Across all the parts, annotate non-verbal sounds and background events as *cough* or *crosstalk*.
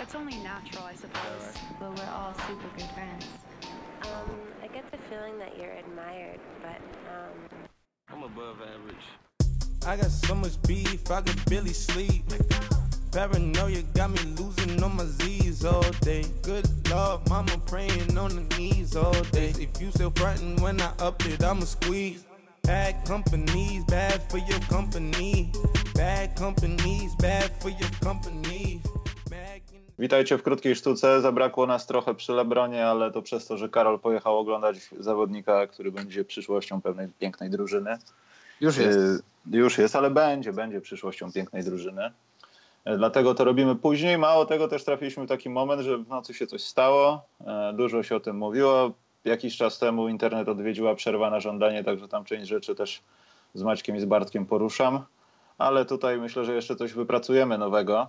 It's only natural, I suppose. but we're all super good friends. Um, I get the feeling that you're admired, but um, I'm above average. I got so much beef, I could barely sleep. Paranoia got me losing on my Z's all day. Good Lord, mama praying on the knees all day. If you still frontin' when I up it, I'ma squeeze. Bad companies, bad for your company. Bad companies, bad for your company. Witajcie w krótkiej sztuce. Zabrakło nas trochę przy Lebronie, ale to przez to, że Karol pojechał oglądać zawodnika, który będzie przyszłością pewnej pięknej drużyny. Już jest. Y, Już jest, ale będzie, będzie przyszłością pięknej drużyny. Y, Dlatego to robimy później. Mało tego, też trafiliśmy w taki moment, że w nocy się coś stało. E, Dużo się o tym mówiło. Jakiś czas temu internet odwiedziła przerwa na żądanie, także tam część rzeczy też z Maćkiem i z Bartkiem poruszam. Ale tutaj myślę, że jeszcze coś wypracujemy nowego.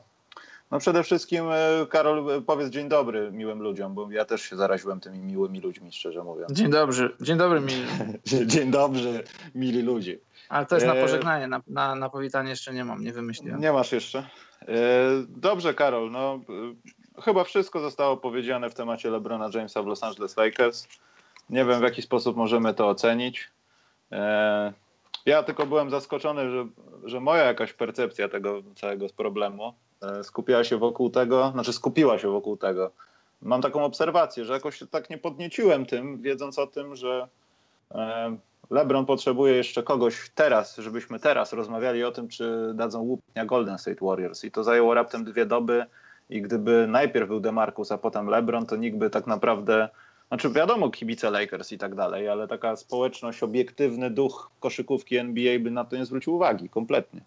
No przede wszystkim, e, Karol, e, powiedz dzień dobry miłym ludziom, bo ja też się zaraziłem tymi miłymi ludźmi, szczerze mówiąc. Dzień dobry, dzień dobry mi. *laughs* Dzień dobry, mili ludzie. Ale to jest na Eee. pożegnanie, na, na, na powitanie jeszcze nie mam, nie wymyśliłem. Nie masz jeszcze? E, Dobrze, Karol. No, e, chyba wszystko zostało powiedziane w temacie LeBrona Jamesa w Los Angeles Lakers. Nie wiem, w jaki sposób możemy to ocenić. E, Ja tylko byłem zaskoczony, że, że moja jakaś percepcja tego całego problemu e, skupiała się wokół tego, znaczy skupiła się wokół tego. Mam taką obserwację, że jakoś tak nie podnieciłem tym, wiedząc o tym, że e, LeBron potrzebuje jeszcze kogoś teraz, żebyśmy teraz rozmawiali o tym, czy dadzą łupnia Golden State Warriors. I to zajęło raptem dwie doby. I gdyby najpierw był DeMarcus, a potem LeBron, to nikt by tak naprawdę. Znaczy, wiadomo, kibice Lakers i tak dalej, ale taka społeczność, obiektywny duch koszykówki NBA by na to nie zwrócił uwagi kompletnie.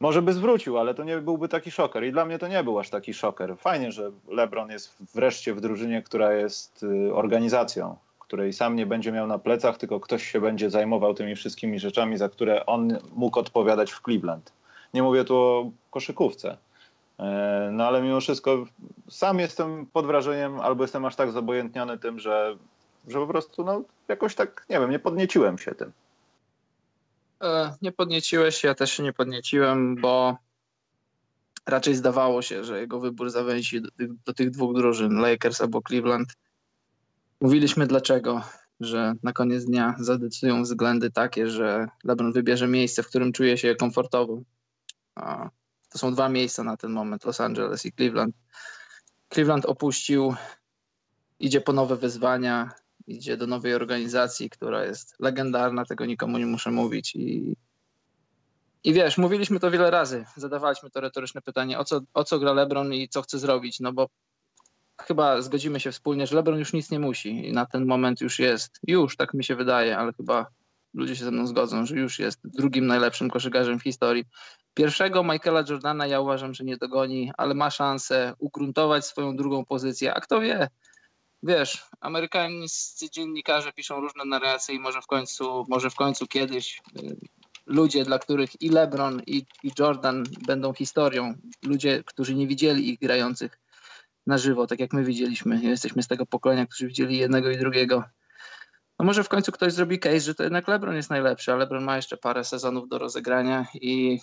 Może by zwrócił, ale to nie byłby taki szoker. I dla mnie to nie był aż taki szoker. Fajnie, że LeBron jest wreszcie w drużynie, która jest y, organizacją, której sam nie będzie miał na plecach, tylko ktoś się będzie zajmował tymi wszystkimi rzeczami, za które on mógł odpowiadać w Cleveland. Nie mówię tu o koszykówce. E, No ale mimo wszystko sam jestem pod wrażeniem, albo jestem aż tak zobojętniony tym, że, że po prostu no, jakoś tak, nie wiem, nie podnieciłem się tym. E, nie podnieciłeś ja też się nie podnieciłem, bo raczej zdawało się, że jego wybór zawęzi do, tych- do tych dwóch drużyn, Lakers albo Cleveland. Mówiliśmy dlaczego, że na koniec dnia zadecydują względy takie, że LeBron wybierze miejsce, w którym czuje się komfortowo. To są dwa miejsca na ten moment, Los Angeles i Cleveland. Cleveland opuścił, idzie po nowe wyzwania, idzie do nowej organizacji, która jest legendarna, tego nikomu nie muszę mówić. I, i wiesz, mówiliśmy to wiele razy, zadawaliśmy to retoryczne pytanie, o co, o co gra LeBron i co chce zrobić, no bo chyba zgodzimy się wspólnie, że LeBron już nic nie musi i na ten moment już jest, już tak mi się wydaje, ale chyba ludzie się ze mną zgodzą, że już jest drugim najlepszym koszykarzem w historii. Pierwszego Michaela Jordana ja uważam, że nie dogoni, ale ma szansę ugruntować swoją drugą pozycję, a kto wie, wiesz, amerykańscy dziennikarze piszą różne narracje i może w końcu, może w końcu kiedyś y, ludzie, dla których i LeBron, i, i Jordan będą historią, ludzie, którzy nie widzieli ich grających na żywo, tak jak my widzieliśmy, jesteśmy z tego pokolenia, którzy widzieli jednego i drugiego. No może w końcu ktoś zrobi case, że to jednak LeBron jest najlepszy, a LeBron ma jeszcze parę sezonów do rozegrania i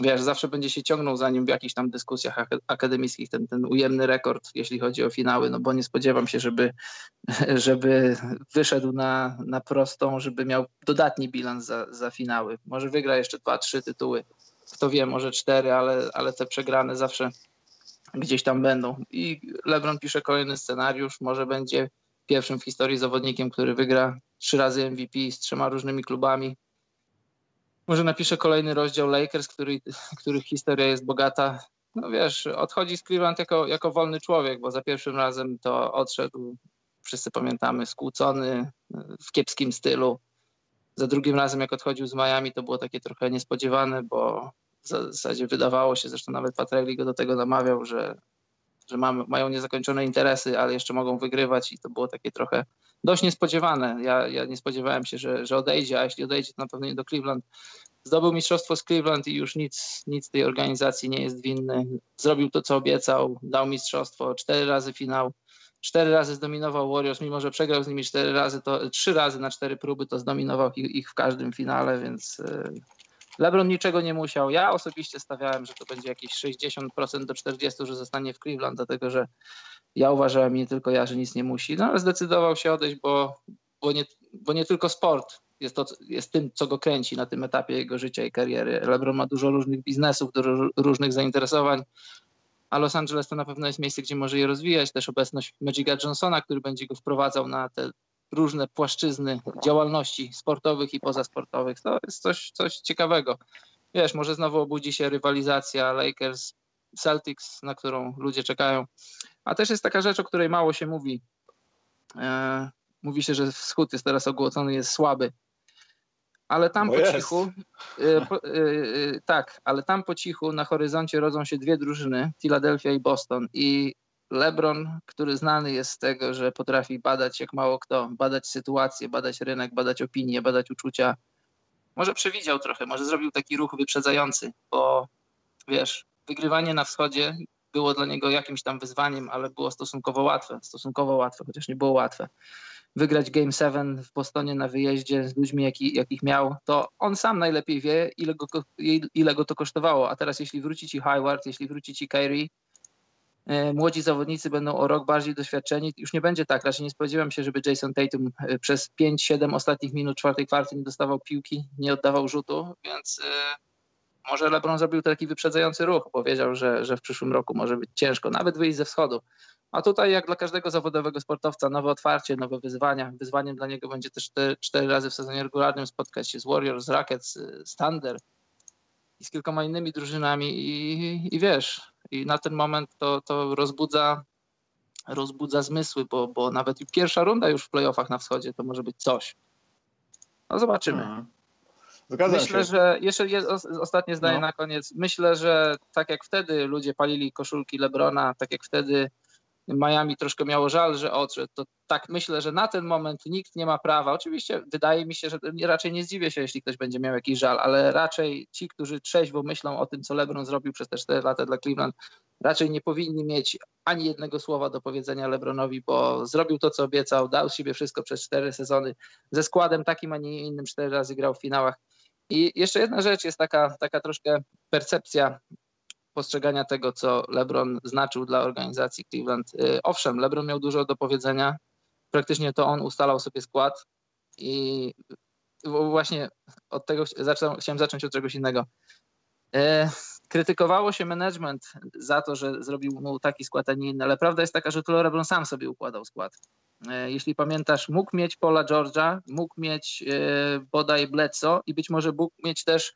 wiesz, zawsze będzie się ciągnął za nim w jakichś tam dyskusjach ak- akademickich ten, ten ujemny rekord, jeśli chodzi o finały, no bo nie spodziewam się, żeby, *laughs* żeby wyszedł na, na prostą, żeby miał dodatni bilans za, za finały. Może wygra jeszcze dwa, trzy tytuły, kto wie, może cztery, ale, ale te przegrane zawsze gdzieś tam będą. I LeBron pisze kolejny scenariusz, może będzie pierwszym w historii zawodnikiem, który wygra trzy razy MVP z trzema różnymi klubami. Może napisze kolejny rozdział Lakers, który, *laughs* których historia jest bogata. No wiesz, odchodzi z Cleveland jako, jako wolny człowiek, bo za pierwszym razem to odszedł, wszyscy pamiętamy, skłócony, w kiepskim stylu. Za drugim razem, jak odchodził z Miami, to było takie trochę niespodziewane, bo w zasadzie wydawało się, zresztą nawet Patrelli go do tego namawiał, że, że mamy, mają niezakończone interesy, ale jeszcze mogą wygrywać i to było takie trochę dość niespodziewane. Ja, ja nie spodziewałem się, że, że odejdzie, a jeśli odejdzie, to na pewno nie do Cleveland. Zdobył mistrzostwo z Cleveland i już nic, nic tej organizacji nie jest winny. Zrobił to, co obiecał, dał mistrzostwo, cztery razy finał, cztery razy zdominował Warriors, mimo że przegrał z nimi cztery razy, to trzy razy na cztery próby, to zdominował ich, ich w każdym finale, więc e, LeBron niczego nie musiał. Ja osobiście stawiałem, że to będzie jakieś 60% do 40%, że zostanie w Cleveland, dlatego że ja uważałem, nie tylko ja, że nic nie musi. No ale zdecydował się odejść, bo, bo, nie, bo nie tylko sport jest, to, jest tym, co go kręci na tym etapie jego życia i kariery. LeBron ma dużo różnych biznesów, dużo różnych zainteresowań, a Los Angeles to na pewno jest miejsce, gdzie może je rozwijać. Też obecność Magica Johnsona, który będzie go wprowadzał na te różne płaszczyzny działalności sportowych i pozasportowych. To jest coś, coś ciekawego. Wiesz, może znowu obudzi się rywalizacja Lakers, Celtics, na którą ludzie czekają. A też jest taka rzecz, o której mało się mówi. E, mówi się, że wschód jest teraz ogłocony, jest słaby. Ale tam Bo po cichu, po, e, e, tak, ale tam po cichu na horyzoncie rodzą się dwie drużyny, Philadelphia i Boston. I LeBron, który znany jest z tego, że potrafi badać jak mało kto, badać sytuację, badać rynek, badać opinie, badać uczucia. Może przewidział trochę, może zrobił taki ruch wyprzedzający, bo wiesz, wygrywanie na wschodzie było dla niego jakimś tam wyzwaniem, ale było stosunkowo łatwe, stosunkowo łatwe, chociaż nie było łatwe. Wygrać Game 7 w Bostonie na wyjeździe z ludźmi, jaki, jakich miał, to on sam najlepiej wie, ile go, ile go to kosztowało. A teraz jeśli wróci ci Hayward, jeśli wróci ci Kyrie, e, młodzi zawodnicy będą o rok bardziej doświadczeni. Już nie będzie tak, raczej nie spodziewam się, żeby Jason Tatum e, przez 5-7 ostatnich minut czwartej kwarty nie dostawał piłki, nie oddawał rzutu, więc e, może LeBron zrobił taki wyprzedzający ruch, bo wiedział, że, że w przyszłym roku może być ciężko, nawet wyjść ze wschodu. A tutaj, jak dla każdego zawodowego sportowca, nowe otwarcie, nowe wyzwania. Wyzwaniem dla niego będzie też cztery, cztery razy w sezonie regularnym spotkać się z Warriors, z Rockets, y, z Thunder i z kilkoma innymi drużynami. I, i wiesz, i na ten moment to, to rozbudza, rozbudza zmysły, bo, bo nawet pierwsza runda już w playoffach na wschodzie to może być coś. No zobaczymy. Mhm. Zgadzam Myślę, się. że jeszcze jest os- ostatnie zdanie No. na koniec. Myślę, że tak jak wtedy ludzie palili koszulki Lebrona, tak jak wtedy Miami troszkę miało żal, że odszedł, to tak myślę, że na ten moment nikt nie ma prawa. Oczywiście wydaje mi się, że raczej nie zdziwię się, jeśli ktoś będzie miał jakiś żal, ale raczej ci, którzy trzeźwo myślą o tym, co LeBron zrobił przez te 4 lata dla Cleveland, raczej nie powinni mieć ani jednego słowa do powiedzenia LeBronowi, bo zrobił to, co obiecał, dał siebie wszystko przez cztery sezony. Ze składem takim, a nie innym cztery razy grał w finałach. I jeszcze jedna rzecz jest taka, taka troszkę percepcja postrzegania tego, co LeBron znaczył dla organizacji Cleveland. Y, Owszem, LeBron miał dużo do powiedzenia. Praktycznie to on ustalał sobie skład i właśnie od tego chciałem zacząć od czegoś innego. E, Krytykowało się management za to, że zrobił mu taki skład, a nie inny, ale prawda jest taka, że to LeBron sam sobie układał skład. E, Jeśli pamiętasz, mógł mieć Paula George'a, mógł mieć bodaj Bledsoe i być może mógł mieć też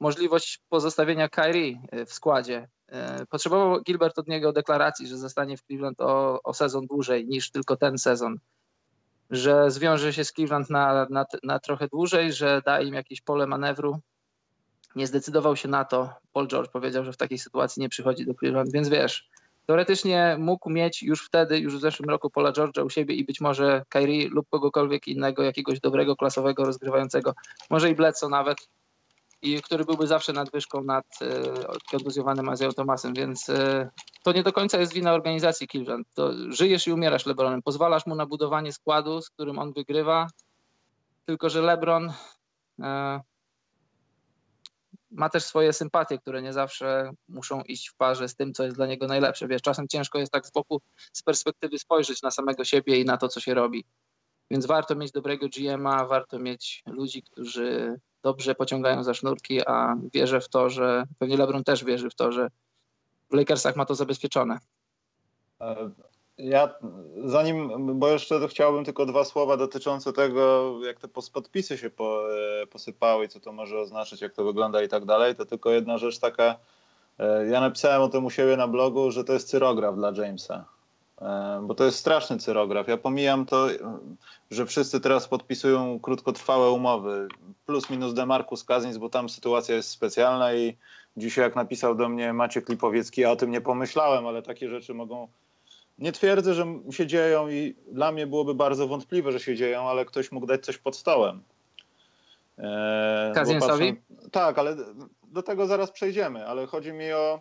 możliwość pozostawienia Kyrie e, w składzie. E, Potrzebował Gilbert od niego deklaracji, że zostanie w Cleveland o, o sezon dłużej niż tylko ten sezon. Że zwiąże się z Cleveland na, na, na trochę dłużej, że da im jakieś pole manewru. Nie zdecydował się na to. Paul George powiedział, że w takiej sytuacji nie przychodzi do Cleveland, więc wiesz, teoretycznie mógł mieć już wtedy, już w zeszłym roku Paula George'a u siebie i być może Kyrie lub kogokolwiek innego, jakiegoś dobrego, klasowego, rozgrywającego, może i Bledsoe nawet, i który byłby zawsze nadwyżką nad e, kontuzjowanym Azją Tomasem, więc e, to nie do końca jest wina organizacji Cleveland. To żyjesz i umierasz LeBronem. Pozwalasz mu na budowanie składu, z którym on wygrywa, tylko że LeBron e, ma też swoje sympatie, które nie zawsze muszą iść w parze z tym, co jest dla niego najlepsze. Wiesz, czasem ciężko jest tak z boku, z perspektywy spojrzeć na samego siebie i na to, co się robi. Więc warto mieć dobrego GM-a, warto mieć ludzi, którzy dobrze pociągają za sznurki, a wierzę w to, że pewnie LeBron też wierzy w to, że w Lakersach ma to zabezpieczone. E, Ja zanim, bo jeszcze chciałbym tylko dwa słowa dotyczące tego, jak te podpisy się po, e, posypały i co to może oznaczać, jak to wygląda i tak dalej. To tylko jedna rzecz taka, e, ja napisałem o tym u siebie na blogu, że to jest cyrograf dla Jamesa. E, Bo to jest straszny cyrograf. Ja pomijam to, e, że wszyscy teraz podpisują krótkotrwałe umowy. Plus minus Demarcus Cousins, bo tam sytuacja jest specjalna i dzisiaj jak napisał do mnie Maciek Lipowiecki, ja o tym nie pomyślałem, ale takie rzeczy mogą nie twierdzę, że się dzieją i dla mnie byłoby bardzo wątpliwe, że się dzieją, ale ktoś mógł dać coś pod stołem. Eee, bo Cousinsowi? patrzę- Tak, ale do tego zaraz przejdziemy, ale chodzi mi o,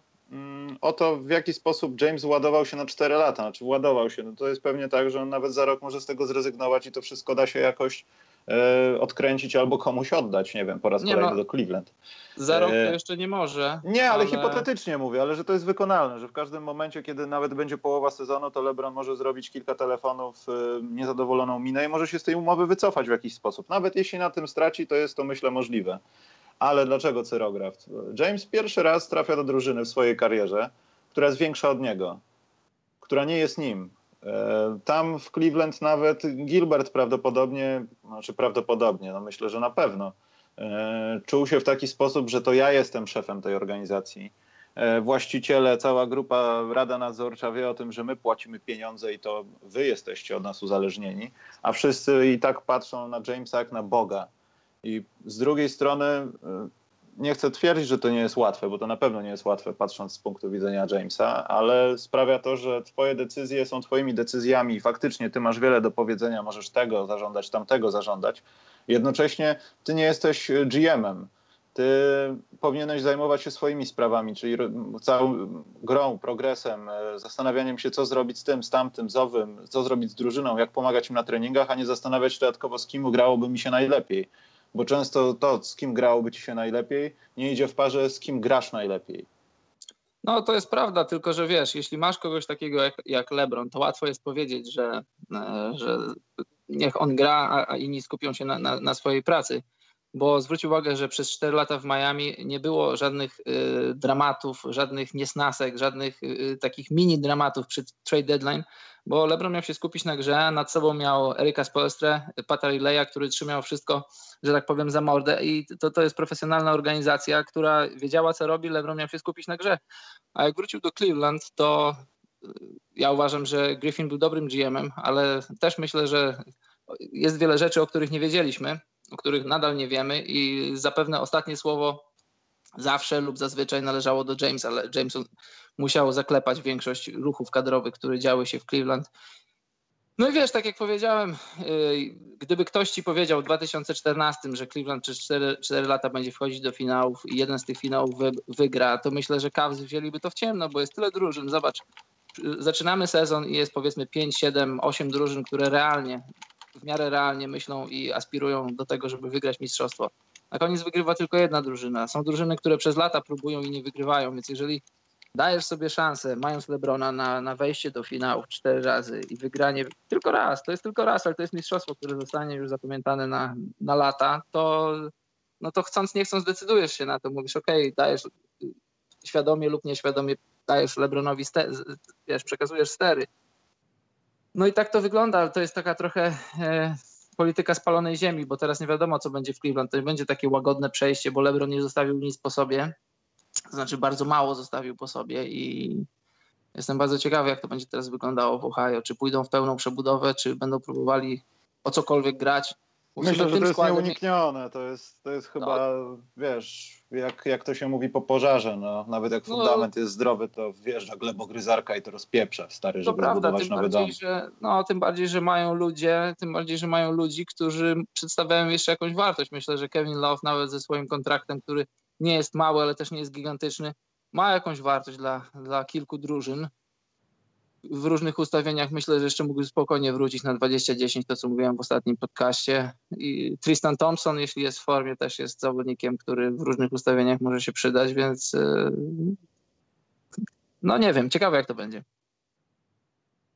o to, w jaki sposób James ładował się na 4 lata, znaczy ładował się. No to jest pewnie tak, że on nawet za rok może z tego zrezygnować i to wszystko da się jakoś e, odkręcić albo komuś oddać, nie wiem, po raz Nie kolejny no. do Cleveland. Za rok to E, jeszcze nie może. Nie, ale, hipotetycznie mówię, ale że to jest wykonalne, że w każdym momencie, kiedy nawet będzie połowa sezonu, to LeBron może zrobić kilka telefonów, y, niezadowoloną minę i może się z tej umowy wycofać w jakiś sposób. Nawet jeśli na tym straci, to jest to myślę możliwe. Ale dlaczego Cyrograf? James pierwszy raz trafia do drużyny w swojej karierze, która jest większa od niego, która nie jest nim. E, Tam w Cleveland nawet Gilbert prawdopodobnie, znaczy prawdopodobnie, no myślę, że na pewno, e, czuł się w taki sposób, że to ja jestem szefem tej organizacji. E, Właściciele, cała grupa, Rada Nadzorcza wie o tym, że my płacimy pieniądze i to wy jesteście od nas uzależnieni, a wszyscy i tak patrzą na Jamesa jak na Boga. I z drugiej strony e, nie chcę twierdzić, że to nie jest łatwe, bo to na pewno nie jest łatwe patrząc z punktu widzenia Jamesa, ale sprawia to, że twoje decyzje są twoimi decyzjami i faktycznie ty masz wiele do powiedzenia, możesz tego zażądać, tamtego zażądać. Jednocześnie ty nie jesteś GM-em. Ty powinieneś zajmować się swoimi sprawami, czyli całą grą, progresem, e, zastanawianiem się, co zrobić z tym, z tamtym, z owym, co zrobić z drużyną, jak pomagać im na treningach, a nie zastanawiać się dodatkowo, z kim grałoby mi się najlepiej bo często to, z kim grałoby ci się najlepiej, nie idzie w parze z kim grasz najlepiej. No to jest prawda, tylko że wiesz, jeśli masz kogoś takiego jak, jak LeBron, to łatwo jest powiedzieć, że, e, że niech on gra, a, a inni skupią się na, na, na swojej pracy. Bo zwróć uwagę, że przez 4 lata w Miami nie było żadnych y, dramatów, żadnych niesnasek, żadnych y, takich mini dramatów przy trade deadline, bo LeBron miał się skupić na grze, nad sobą miał Erika Spoelstre, Pata Rileya, który trzymał wszystko, że tak powiem, za mordę i to, to jest profesjonalna organizacja, która wiedziała, co robi, LeBron miał się skupić na grze. A jak wrócił do Cleveland, to y, ja uważam, że Griffin był dobrym GM-em, ale też myślę, że jest wiele rzeczy, o których nie wiedzieliśmy, o których nadal nie wiemy i zapewne ostatnie słowo zawsze lub zazwyczaj należało do Jamesa, ale James musiał zaklepać większość ruchów kadrowych, które działy się w Cleveland. No i wiesz, tak jak powiedziałem, yy, gdyby ktoś ci powiedział w 2014, że Cleveland przez 4, 4 lata będzie wchodzić do finałów i jeden z tych finałów wy, wygra, to myślę, że Cavs wzięliby to w ciemno, bo jest tyle drużyn. Zobacz, zaczynamy sezon i jest powiedzmy 5, 7, 8 drużyn, które realnie, w miarę realnie myślą i aspirują do tego, żeby wygrać mistrzostwo. Na koniec wygrywa tylko jedna drużyna. Są drużyny, które przez lata próbują i nie wygrywają, więc jeżeli dajesz sobie szansę, mając Lebrona na, na wejście do finałów cztery razy i wygranie tylko raz, to jest tylko raz, ale to jest mistrzostwo, które zostanie już zapamiętane na, na lata, to, no to chcąc, nie chcąc decydujesz się na to. Mówisz, ok, dajesz świadomie lub nieświadomie, dajesz Lebronowi, ste, wiesz, przekazujesz stery. No i tak to wygląda, ale to jest taka trochę e, polityka spalonej ziemi, bo teraz nie wiadomo, co będzie w Cleveland. To nie będzie takie łagodne przejście, bo LeBron nie zostawił nic po sobie. To znaczy bardzo mało zostawił po sobie i jestem bardzo ciekawy, jak to będzie teraz wyglądało w Ohio. Czy pójdą w pełną przebudowę, czy będą próbowali o cokolwiek grać. Myślę, że to jest nieuniknione. To jest, to jest chyba, wiesz, jak, jak to się mówi po pożarze. No. Nawet jak No. fundament jest zdrowy, to wjeżdża glebogryzarka i to rozpieprza, stary, To żeby prawda, zbudować nowy dom. bardziej, że, no, tym bardziej, że mają ludzie, tym bardziej, że mają ludzi, którzy przedstawiają jeszcze jakąś wartość. Myślę, że Kevin Love nawet ze swoim kontraktem, który nie jest mały, ale też nie jest gigantyczny, ma jakąś wartość dla, dla kilku drużyn. W różnych ustawieniach myślę, że jeszcze mógłby spokojnie wrócić na 20-10, to co mówiłem w ostatnim podcaście. I Tristan Thompson, jeśli jest w formie, też jest zawodnikiem, który w różnych ustawieniach może się przydać, więc yy, no nie wiem, ciekawe jak to będzie.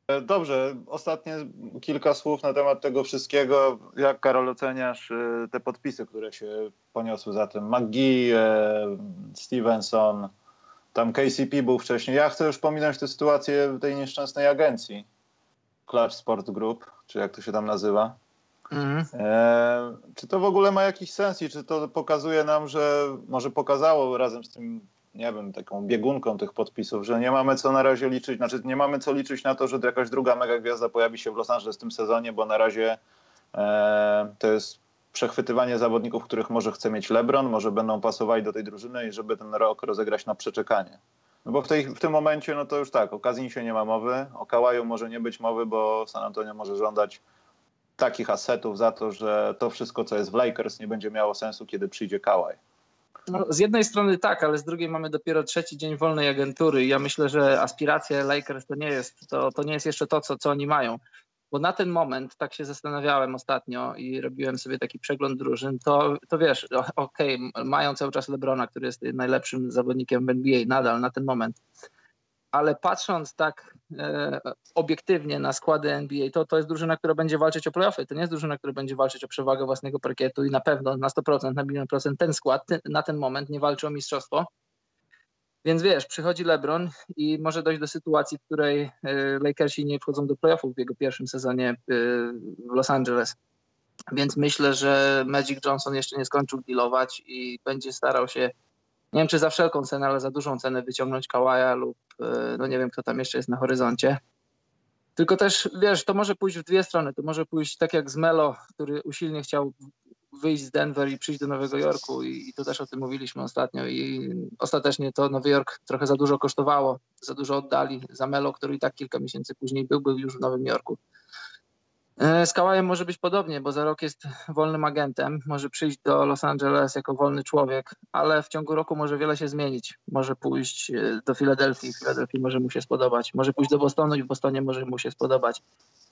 E, Dobrze, ostatnie kilka słów na temat tego wszystkiego. Jak, Karol, oceniasz e, te podpisy, które się poniosły za tym? McGee, e, Stevenson, tam KCP był wcześniej. Ja chcę już pominąć tę sytuację tej nieszczęsnej agencji. Clutch Sport Group, czy jak to się tam nazywa. Mhm. E, czy to w ogóle ma jakiś sens i czy to pokazuje nam, że może pokazało razem z tym, nie wiem, taką biegunką tych podpisów, że nie mamy co na razie liczyć, znaczy nie mamy co liczyć na to, że jakaś druga mega gwiazda pojawi się w Los Angeles w tym sezonie, bo na razie e, to jest przechwytywanie zawodników, których może chce mieć LeBron, może będą pasowali do tej drużyny i żeby ten rok rozegrać na przeczekanie. No bo w, tej, w tym momencie, no to już tak, o Kazinsie nie ma mowy, o Kałaju może nie być mowy, bo San Antonio może żądać takich asetów za to, że to wszystko, co jest w Lakers, nie będzie miało sensu, kiedy przyjdzie Kałaj. No, z jednej strony tak, ale z drugiej mamy dopiero trzeci dzień wolnej agentury ja myślę, że aspiracje Lakers to nie jest, to, to nie jest jeszcze to, co, co oni mają. Bo na ten moment, tak się zastanawiałem ostatnio i robiłem sobie taki przegląd drużyn, to, to wiesz, okej, okay, mają cały czas Lebrona, który jest najlepszym zawodnikiem w NBA nadal na ten moment. Ale patrząc tak e, obiektywnie na składy NBA, to, to jest drużyna, która będzie walczyć o playoffy. To nie jest drużyna, która będzie walczyć o przewagę własnego parkietu i na pewno na 100%, na milion procent ten skład ty, na ten moment nie walczy o mistrzostwo więc wiesz, przychodzi LeBron i może dojść do sytuacji, w której e, Lakersi nie wchodzą do playoffów w jego pierwszym sezonie e, w Los Angeles. Więc myślę, że Magic Johnson jeszcze nie skończył dealować i będzie starał się, nie wiem czy za wszelką cenę, ale za dużą cenę wyciągnąć Kawaja lub e, no nie wiem kto tam jeszcze jest na horyzoncie. Tylko też, wiesz, to może pójść w dwie strony. To może pójść tak jak z Melo, który usilnie chciał wyjść z Denver i przyjść do Nowego Jorku i, i to też o tym mówiliśmy ostatnio i ostatecznie to Nowy Jork trochę za dużo kosztowało, za dużo oddali za Melo, który i tak kilka miesięcy później był, był już w Nowym Jorku. E, z Kałajem może być podobnie, bo za rok jest wolnym agentem, może przyjść do Los Angeles jako wolny człowiek, ale w ciągu roku może wiele się zmienić. Może pójść e, do Filadelfii, w Filadelfii może mu się spodobać, może pójść do Bostonu i w Bostonie może mu się spodobać.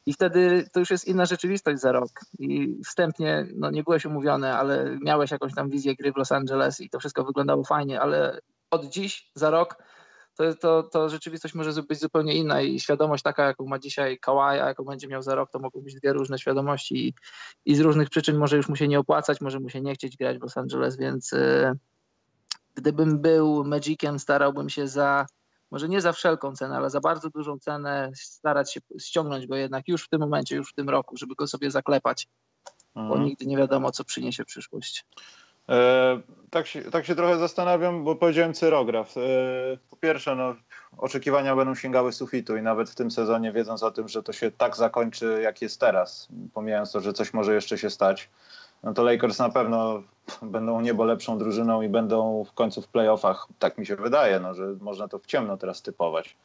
I wtedy to już jest inna rzeczywistość za rok. I wstępnie, no nie byłeś umówiony, ale miałeś jakąś tam wizję gry w Los Angeles i to wszystko wyglądało fajnie, ale od dziś, za rok, to, to, to rzeczywistość może być zupełnie inna i świadomość taka, jaką ma dzisiaj Kawhi, a jaką będzie miał za rok, to mogą być dwie różne świadomości i, i z różnych przyczyn może już mu się nie opłacać, może mu się nie chcieć grać w Los Angeles, więc y, gdybym był Magiciem, starałbym się za może nie za wszelką cenę, ale za bardzo dużą cenę starać się ściągnąć go jednak już w tym momencie, już w tym roku, żeby go sobie zaklepać, mhm. bo nigdy nie wiadomo, co przyniesie przyszłość. E, tak, się, tak się trochę zastanawiam, bo powiedziałem cyrograf. E, po pierwsze, no, oczekiwania będą sięgały sufitu i nawet w tym sezonie, wiedząc o tym, że to się tak zakończy, jak jest teraz, pomijając to, że coś może jeszcze się stać, no to Lakers na pewno będą niebo lepszą drużyną i będą w końcu w playoffach, tak mi się wydaje, no, że można to w ciemno teraz typować.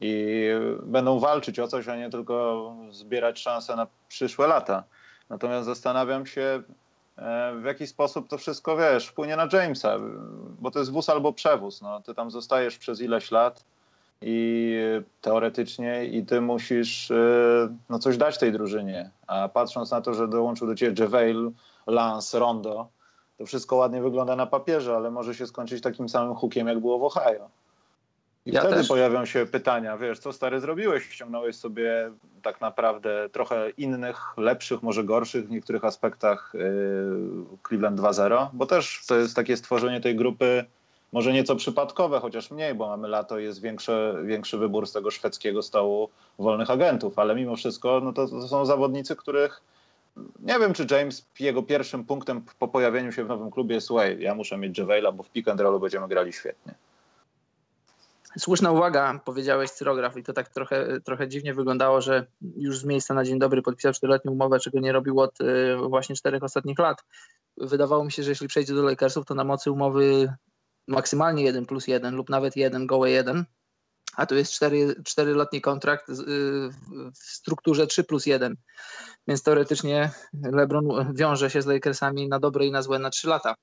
I będą walczyć o coś, a nie tylko zbierać szanse na przyszłe lata. Natomiast zastanawiam się, w jaki sposób to wszystko, wiesz, wpłynie na Jamesa, bo to jest wóz albo przewóz. No. Ty tam zostajesz przez ileś lat i teoretycznie i ty musisz e, no, coś dać tej drużynie. A patrząc na to, że dołączył do ciebie JaVale, Lance, Rondo, to wszystko ładnie wygląda na papierze, ale może się skończyć takim samym hukiem, jak było w Ohio. I ja wtedy też. pojawią się pytania, wiesz, co stary zrobiłeś? Ściągnąłeś sobie tak naprawdę trochę innych, lepszych, może gorszych w niektórych aspektach yy, Cleveland 2-0, bo też to jest takie stworzenie tej grupy może nieco przypadkowe, chociaż mniej, bo mamy lato jest większy, większy wybór z tego szwedzkiego stołu wolnych agentów, ale mimo wszystko no to, to są zawodnicy, których nie wiem, czy James jego pierwszym punktem po pojawieniu się w nowym klubie jest słuchaj, ja muszę mieć Javela, bo w pick and rollu będziemy grali świetnie. Słuszna uwaga, powiedziałeś cyrograf i to tak trochę, trochę dziwnie wyglądało, że już z miejsca na dzień dobry podpisał czteroletnią umowę, czego nie robił od y, właśnie czterech ostatnich lat. Wydawało mi się, że jeśli przejdzie do Lakersów, to na mocy umowy maksymalnie 1 plus 1 lub nawet 1 gołe 1, a tu jest 4, 4-letni kontrakt y, w strukturze 3 plus 1. Więc teoretycznie LeBron wiąże się z Lakersami na dobre i na złe na 3 lata.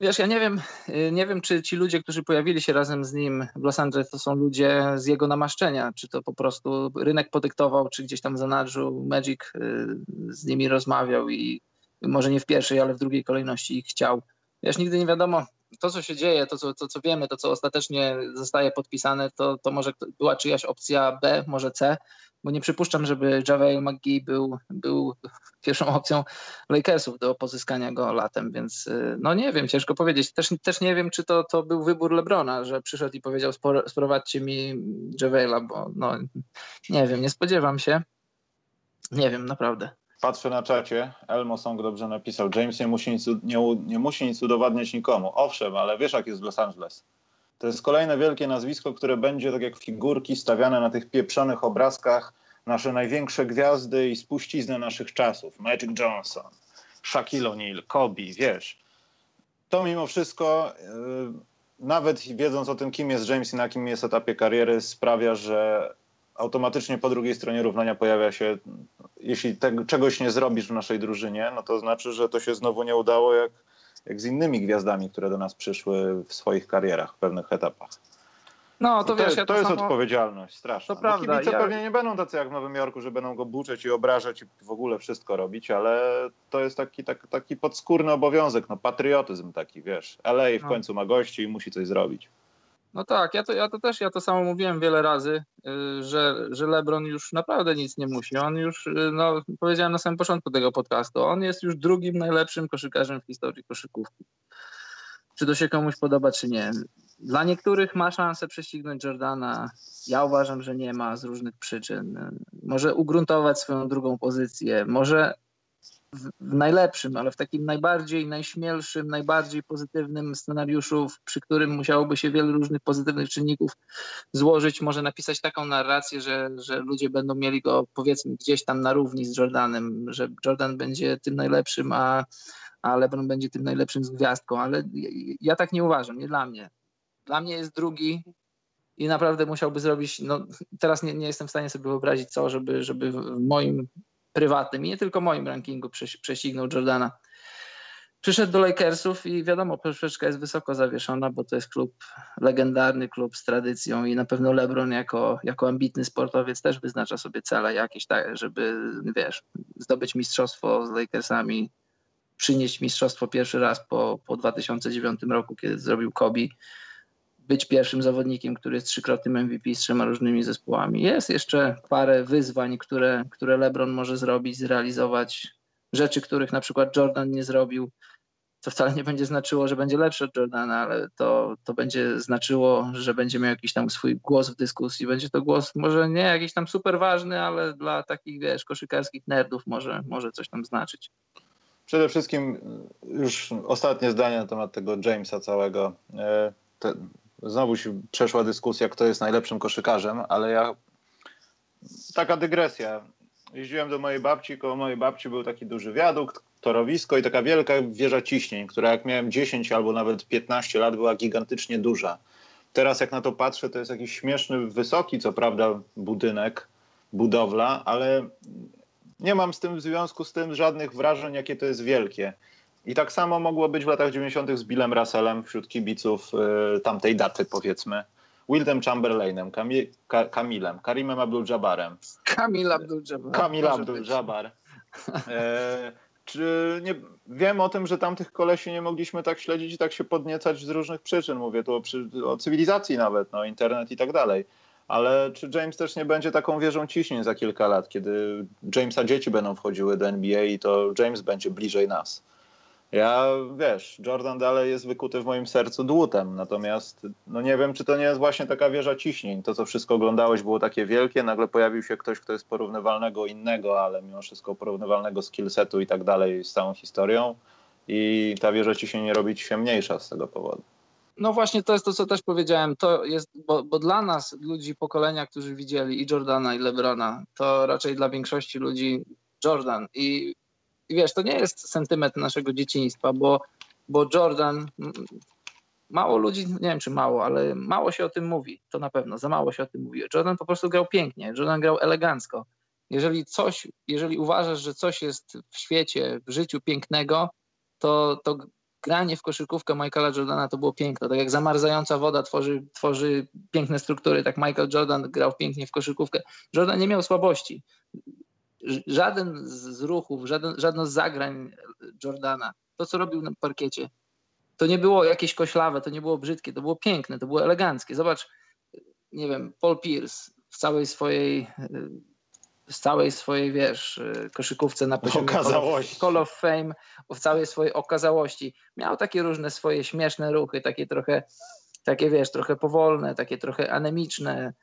Wiesz, ja nie wiem, y, nie wiem, czy ci ludzie, którzy pojawili się razem z nim w Los Angeles, to są ludzie z jego namaszczenia, czy to po prostu rynek podyktował, czy gdzieś tam zanadrzył Magic y, z nimi rozmawiał i może nie w pierwszej, ale w drugiej kolejności ich chciał. Wiesz, nigdy nie wiadomo, to, co się dzieje, to co, to, co wiemy, to, co ostatecznie zostaje podpisane, to, to może była czyjaś opcja B, może C, bo nie przypuszczam, żeby JaVale McGee był, był *laughs* pierwszą opcją Lakersów do pozyskania go latem, więc y, no nie wiem, ciężko powiedzieć. Też, też nie wiem, czy to, to był wybór LeBrona, że przyszedł i powiedział sprowadźcie mi JaVale'a, bo no nie wiem, nie spodziewam się. Nie wiem, naprawdę. Patrzę na czacie, Elmo Song dobrze napisał, James nie musi, nic, nie, nie musi nic udowadniać nikomu. Owszem, ale wiesz jak jest w Los Angeles. To jest kolejne wielkie nazwisko, które będzie tak jak figurki stawiane na tych pieprzonych obrazkach, nasze największe gwiazdy i spuścizny naszych czasów. Magic Johnson, Shaquille O'Neal, Kobe, wiesz. To mimo wszystko, yy, nawet wiedząc o tym, kim jest James i na jakim jest etapie kariery, sprawia, że automatycznie po drugiej stronie równania pojawia się, jeśli te, czegoś nie zrobisz w naszej drużynie, no to znaczy, że to się znowu nie udało jak, jak z innymi gwiazdami, które do nas przyszły w swoich karierach w pewnych etapach. No to, to, wiesz, ja to to, jest samo... odpowiedzialność straszna. To Bo prawda, kibice ja- pewnie nie będą tacy jak w Nowym Jorku, że będą go buczeć i obrażać i w ogóle wszystko robić, ale to jest taki, tak, taki podskórny obowiązek, no patriotyzm taki, wiesz. LA w No. końcu ma gości i musi coś zrobić. No tak, ja to, ja to też, ja to samo mówiłem wiele razy, y, że, że LeBron już naprawdę nic nie musi. On już, y, no powiedziałem na samym początku tego podcastu, on jest już drugim najlepszym koszykarzem w historii koszykówki. Czy to się komuś podoba, czy nie. Dla niektórych ma szansę prześcignąć Jordana. Ja uważam, że nie ma z różnych przyczyn. Może ugruntować swoją drugą pozycję, może w, najlepszym, ale w takim najbardziej, najśmielszym, najbardziej pozytywnym scenariuszu, przy którym musiałoby się wiele różnych pozytywnych czynników złożyć, może napisać taką narrację, że, że ludzie będą mieli go powiedzmy gdzieś tam na równi z Jordanem, że Jordan będzie tym najlepszym, a, a LeBron będzie tym najlepszym z gwiazdką, ale ja, ja tak nie uważam, nie dla mnie. Dla mnie jest drugi i naprawdę musiałby zrobić, no teraz nie, nie jestem w stanie sobie wyobrazić co, żeby, żeby w moim prywatnym i nie tylko moim rankingu prześ- prześcignął Jordana. Przyszedł do Lakersów i wiadomo, poprzeczka jest wysoko zawieszona, bo to jest klub legendarny, klub z tradycją i na pewno LeBron jako, jako ambitny sportowiec też wyznacza sobie cele jakieś, tak, żeby, wiesz, zdobyć mistrzostwo z Lakersami, przynieść mistrzostwo pierwszy raz po, po 2009 roku, kiedy zrobił Kobe, być pierwszym zawodnikiem, który jest trzykrotnym MVP z trzema różnymi zespołami. Jest jeszcze parę wyzwań, które, które LeBron może zrobić, zrealizować, rzeczy, których na przykład Jordan nie zrobił, co wcale nie będzie znaczyło, że będzie lepszy od Jordana, ale to, to będzie znaczyło, że będzie miał jakiś tam swój głos w dyskusji. Będzie to głos może nie jakiś tam super ważny, ale dla takich, wiesz, koszykarskich nerdów może, może coś tam znaczyć. Przede wszystkim już ostatnie zdanie na temat tego Jamesa całego. E, znowu się przeszła dyskusja, kto jest najlepszym koszykarzem, ale ja taka dygresja. Jeździłem do mojej babci, koło mojej babci był taki duży wiadukt, torowisko i taka wielka wieża ciśnień, która jak miałem 10 albo nawet 15 lat była gigantycznie duża. Teraz jak na to patrzę, to jest jakiś śmieszny, wysoki co prawda budynek, budowla, ale nie mam z tym w związku z tym żadnych wrażeń, jakie to jest wielkie. I tak samo mogło być w latach 90. z Billem Russellem wśród kibiców y, tamtej daty, powiedzmy. Wildem Chamberlainem, Ka- Kamilem, Karimem Abdul-Jabbarem, Kamil Abdul-Jabbar. Kamil. Abdul-Jabbar. E, czy nie, wiem o tym, że tamtych kolesi nie mogliśmy tak śledzić i tak się podniecać z różnych przyczyn. Mówię tu o, przy, o cywilizacji nawet, no, internet i tak dalej. Ale czy James też nie będzie taką wieżą ciśnień za kilka lat, kiedy Jamesa dzieci będą wchodziły do NBA i to James będzie bliżej nas? Ja, wiesz, Jordan dalej jest wykuty w moim sercu dłutem, natomiast no nie wiem, czy to nie jest właśnie taka wieża ciśnień. To, co wszystko oglądałeś, było takie wielkie, nagle pojawił się ktoś, kto jest porównywalnego innego, ale mimo wszystko porównywalnego skillsetu i tak dalej z całą historią i ta wieża ciśnień robi ci się mniejsza z tego powodu. No właśnie to jest to, co też powiedziałem. To jest, bo, bo dla nas, ludzi pokolenia, którzy widzieli i Jordana, i Lebrona, to raczej dla większości ludzi Jordan. I, i wiesz, to nie jest sentyment naszego dzieciństwa, bo, bo Jordan, mało ludzi, nie wiem czy mało, ale mało się o tym mówi, to na pewno, za mało się o tym mówi. Jordan po prostu grał pięknie, Jordan grał elegancko. Jeżeli coś, jeżeli uważasz, że coś jest w świecie, w życiu pięknego, to, to granie w koszykówkę Michaela Jordana to było piękne. Tak jak zamarzająca woda tworzy, tworzy piękne struktury, tak Michael Jordan grał pięknie w koszykówkę. Jordan nie miał słabości. Żaden z ruchów, żaden, żadno z zagrań Jordana, to co robił na parkiecie, to nie było jakieś koślawe, to nie było brzydkie, to było piękne, to było eleganckie. Zobacz, nie wiem, Paul Pierce w całej swojej w całej swojej, wiesz, koszykówce na poziomie. Hall of Fame, w całej swojej okazałości. Miał takie różne swoje śmieszne ruchy, takie trochę, takie wiesz, trochę powolne, takie trochę anemiczne.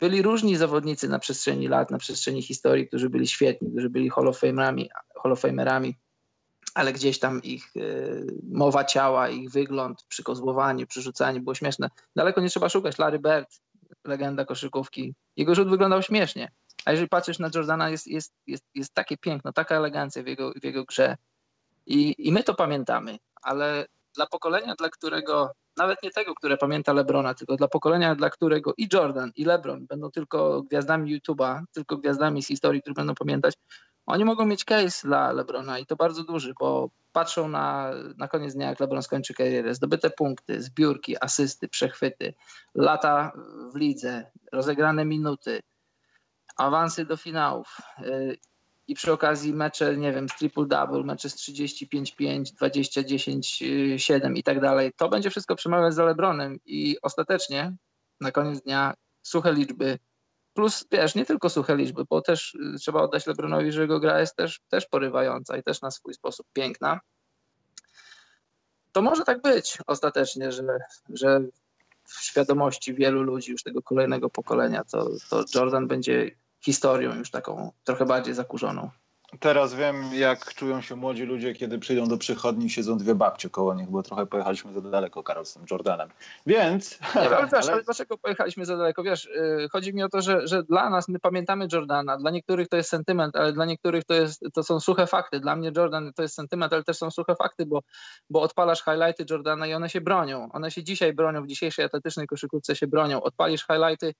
Byli różni zawodnicy na przestrzeni lat, na przestrzeni historii, którzy byli świetni, którzy byli Hall of Famerami, Hall of Famerami ale gdzieś tam ich e, mowa ciała, ich wygląd przy kozłowaniu, przy rzucaniu było śmieszne. Daleko nie trzeba szukać. Larry Bird, legenda koszykówki, jego rzut wyglądał śmiesznie. A jeżeli patrzysz na Jordana, jest, jest, jest, jest takie piękno, taka elegancja w jego, w jego grze. I, I my to pamiętamy, ale dla pokolenia, dla którego, nawet nie tego, które pamięta Lebrona, tylko dla pokolenia, dla którego i Jordan, i Lebron będą tylko gwiazdami YouTube'a, tylko gwiazdami z historii, które będą pamiętać, Oni mogą mieć case dla LeBrona i to bardzo duży, bo patrzą na, na koniec dnia, jak LeBron skończy karierę. Zdobyte punkty, zbiórki, asysty, przechwyty, lata w lidze, rozegrane minuty, awansy do finałów yy, i przy okazji mecze, nie wiem, z triple-double, mecze z 35-5, 20-10-7 i tak dalej. To będzie wszystko przemawiać za LeBronem i ostatecznie na koniec dnia suche liczby, plus wiesz, nie tylko suche liczby, bo też y, trzeba oddać LeBronowi, że jego gra jest też, też porywająca i też na swój sposób piękna. To może tak być ostatecznie, że, że w świadomości wielu ludzi już tego kolejnego pokolenia to, to Jordan będzie historią już taką trochę bardziej zakurzoną. Teraz wiem, jak czują się młodzi ludzie, kiedy przyjdą do przychodni i siedzą dwie babcie koło nich, bo trochę pojechaliśmy za daleko, Karol, z tym Jordanem. Więc... Nie, ale, *laughs* wiesz, ale dlaczego pojechaliśmy za daleko? Wiesz, yy, chodzi mi o to, że, że dla nas, my pamiętamy Jordana, dla niektórych to jest sentyment, ale dla niektórych to, jest, to są suche fakty. Dla mnie Jordan to jest sentyment, ale też są suche fakty, bo, bo odpalasz highlighty Jordana i one się bronią. One się dzisiaj bronią, w dzisiejszej atletycznej koszykówce się bronią. Odpalisz highlighty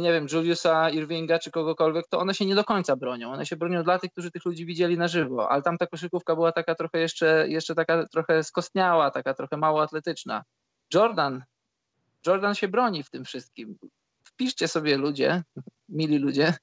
nie wiem, Juliusa Irvinga czy kogokolwiek, to one się nie do końca bronią. One się bronią dla tych, którzy tych ludzi widzieli na żywo, ale tam ta koszykówka była taka trochę jeszcze, jeszcze taka trochę skostniała, taka trochę mało atletyczna. Jordan, Jordan się broni w tym wszystkim. Wpiszcie sobie ludzie, *laughs* mili ludzie,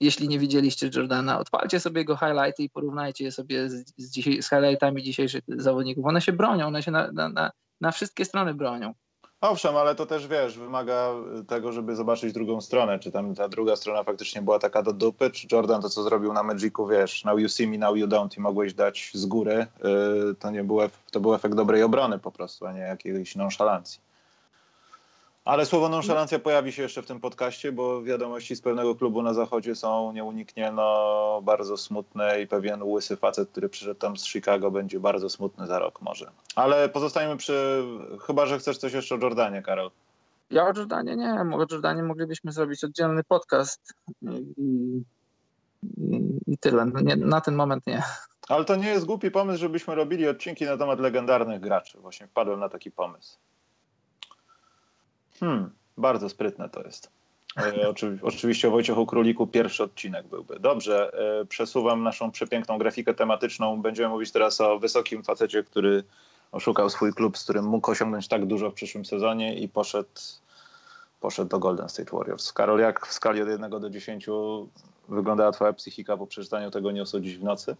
jeśli nie widzieliście Jordana, odpalcie sobie jego highlighty i porównajcie je sobie z, z, z highlightami dzisiejszych zawodników. One się bronią, one się na, na, na wszystkie strony bronią. Owszem, ale to też wiesz, wymaga tego, żeby zobaczyć drugą stronę. Czy tam ta druga strona faktycznie była taka do dupy, czy Jordan to, co zrobił na Magicu, wiesz, now you see me, now you don't i mogłeś dać z góry, yy, to nie był, to był efekt dobrej obrony po prostu, a nie jakiejś nonszalancji. Ale słowo nonszalancja pojawi się jeszcze w tym podcaście, bo wiadomości z pewnego klubu na zachodzie są nieuniknie no, bardzo smutne i pewien łysy facet, który przyszedł tam z Chicago będzie bardzo smutny za rok może. Ale pozostajemy przy... Chyba, że chcesz coś jeszcze o Jordanie, Karol. Ja o Jordanie nie. O Jordanie moglibyśmy zrobić oddzielny podcast i, i, i tyle. No nie, na ten moment nie. Ale to nie jest głupi pomysł, żebyśmy robili odcinki na temat legendarnych graczy. Właśnie wpadłem na taki pomysł. Hmm, bardzo sprytne to jest. E, oczy, oczywiście o Wojciechu Króliku pierwszy odcinek byłby. Dobrze, e, przesuwam naszą przepiękną grafikę tematyczną. Będziemy mówić teraz o wysokim facecie, który oszukał swój klub, z którym mógł osiągnąć tak dużo w przyszłym sezonie i poszedł, poszedł do Golden State Warriors. Karol, jak w skali od 1 do 10 wyglądała twoja psychika po przeczytaniu tego Nie osadzić w nocy?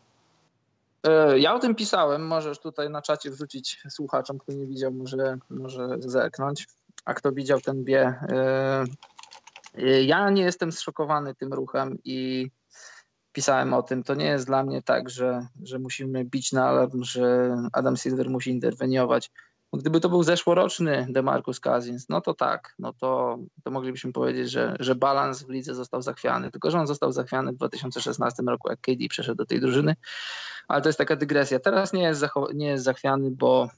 E, ja o tym pisałem, możesz tutaj na czacie wrzucić słuchaczom, kto nie widział, może, może zerknąć a kto widział, ten wie. Y, y, ja nie jestem zszokowany tym ruchem i pisałem o tym. To nie jest dla mnie tak, że, że musimy bić na alarm, że Adam Silver musi interweniować. Gdyby to był zeszłoroczny DeMarcus Cousins, no to tak, no to, to moglibyśmy powiedzieć, że, że balans w lidze został zachwiany. Tylko, że on został zachwiany w 2016 roku, jak KD przeszedł do tej drużyny. Ale to jest taka dygresja. Teraz nie jest, nie jest zachwiany, bo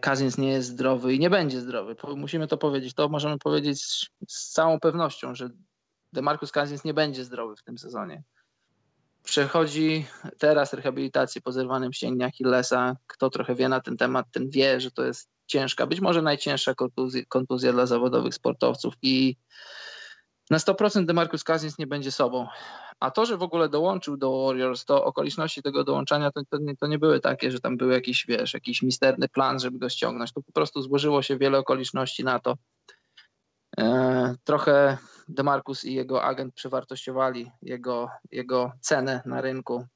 Kazins nie jest zdrowy i nie będzie zdrowy. Musimy to powiedzieć. To możemy powiedzieć z, z całą pewnością, że Demarcus Kazins nie będzie zdrowy w tym sezonie. Przechodzi teraz rehabilitację po zerwanym ścięgnie Achillesa. Kto trochę wie na ten temat, ten wie, że to jest ciężka, być może najcięższa kontuzja, kontuzja dla zawodowych sportowców i na 100% DeMarcus Cousins nie będzie sobą. A to, że w ogóle dołączył do Warriors, to okoliczności tego dołączania to, to, nie, to nie były takie, że tam był jakiś, wiesz, jakiś misterny plan, żeby go ściągnąć. To po prostu złożyło się wiele okoliczności na to. E, trochę DeMarcus i jego agent przewartościowali jego, jego cenę na rynku.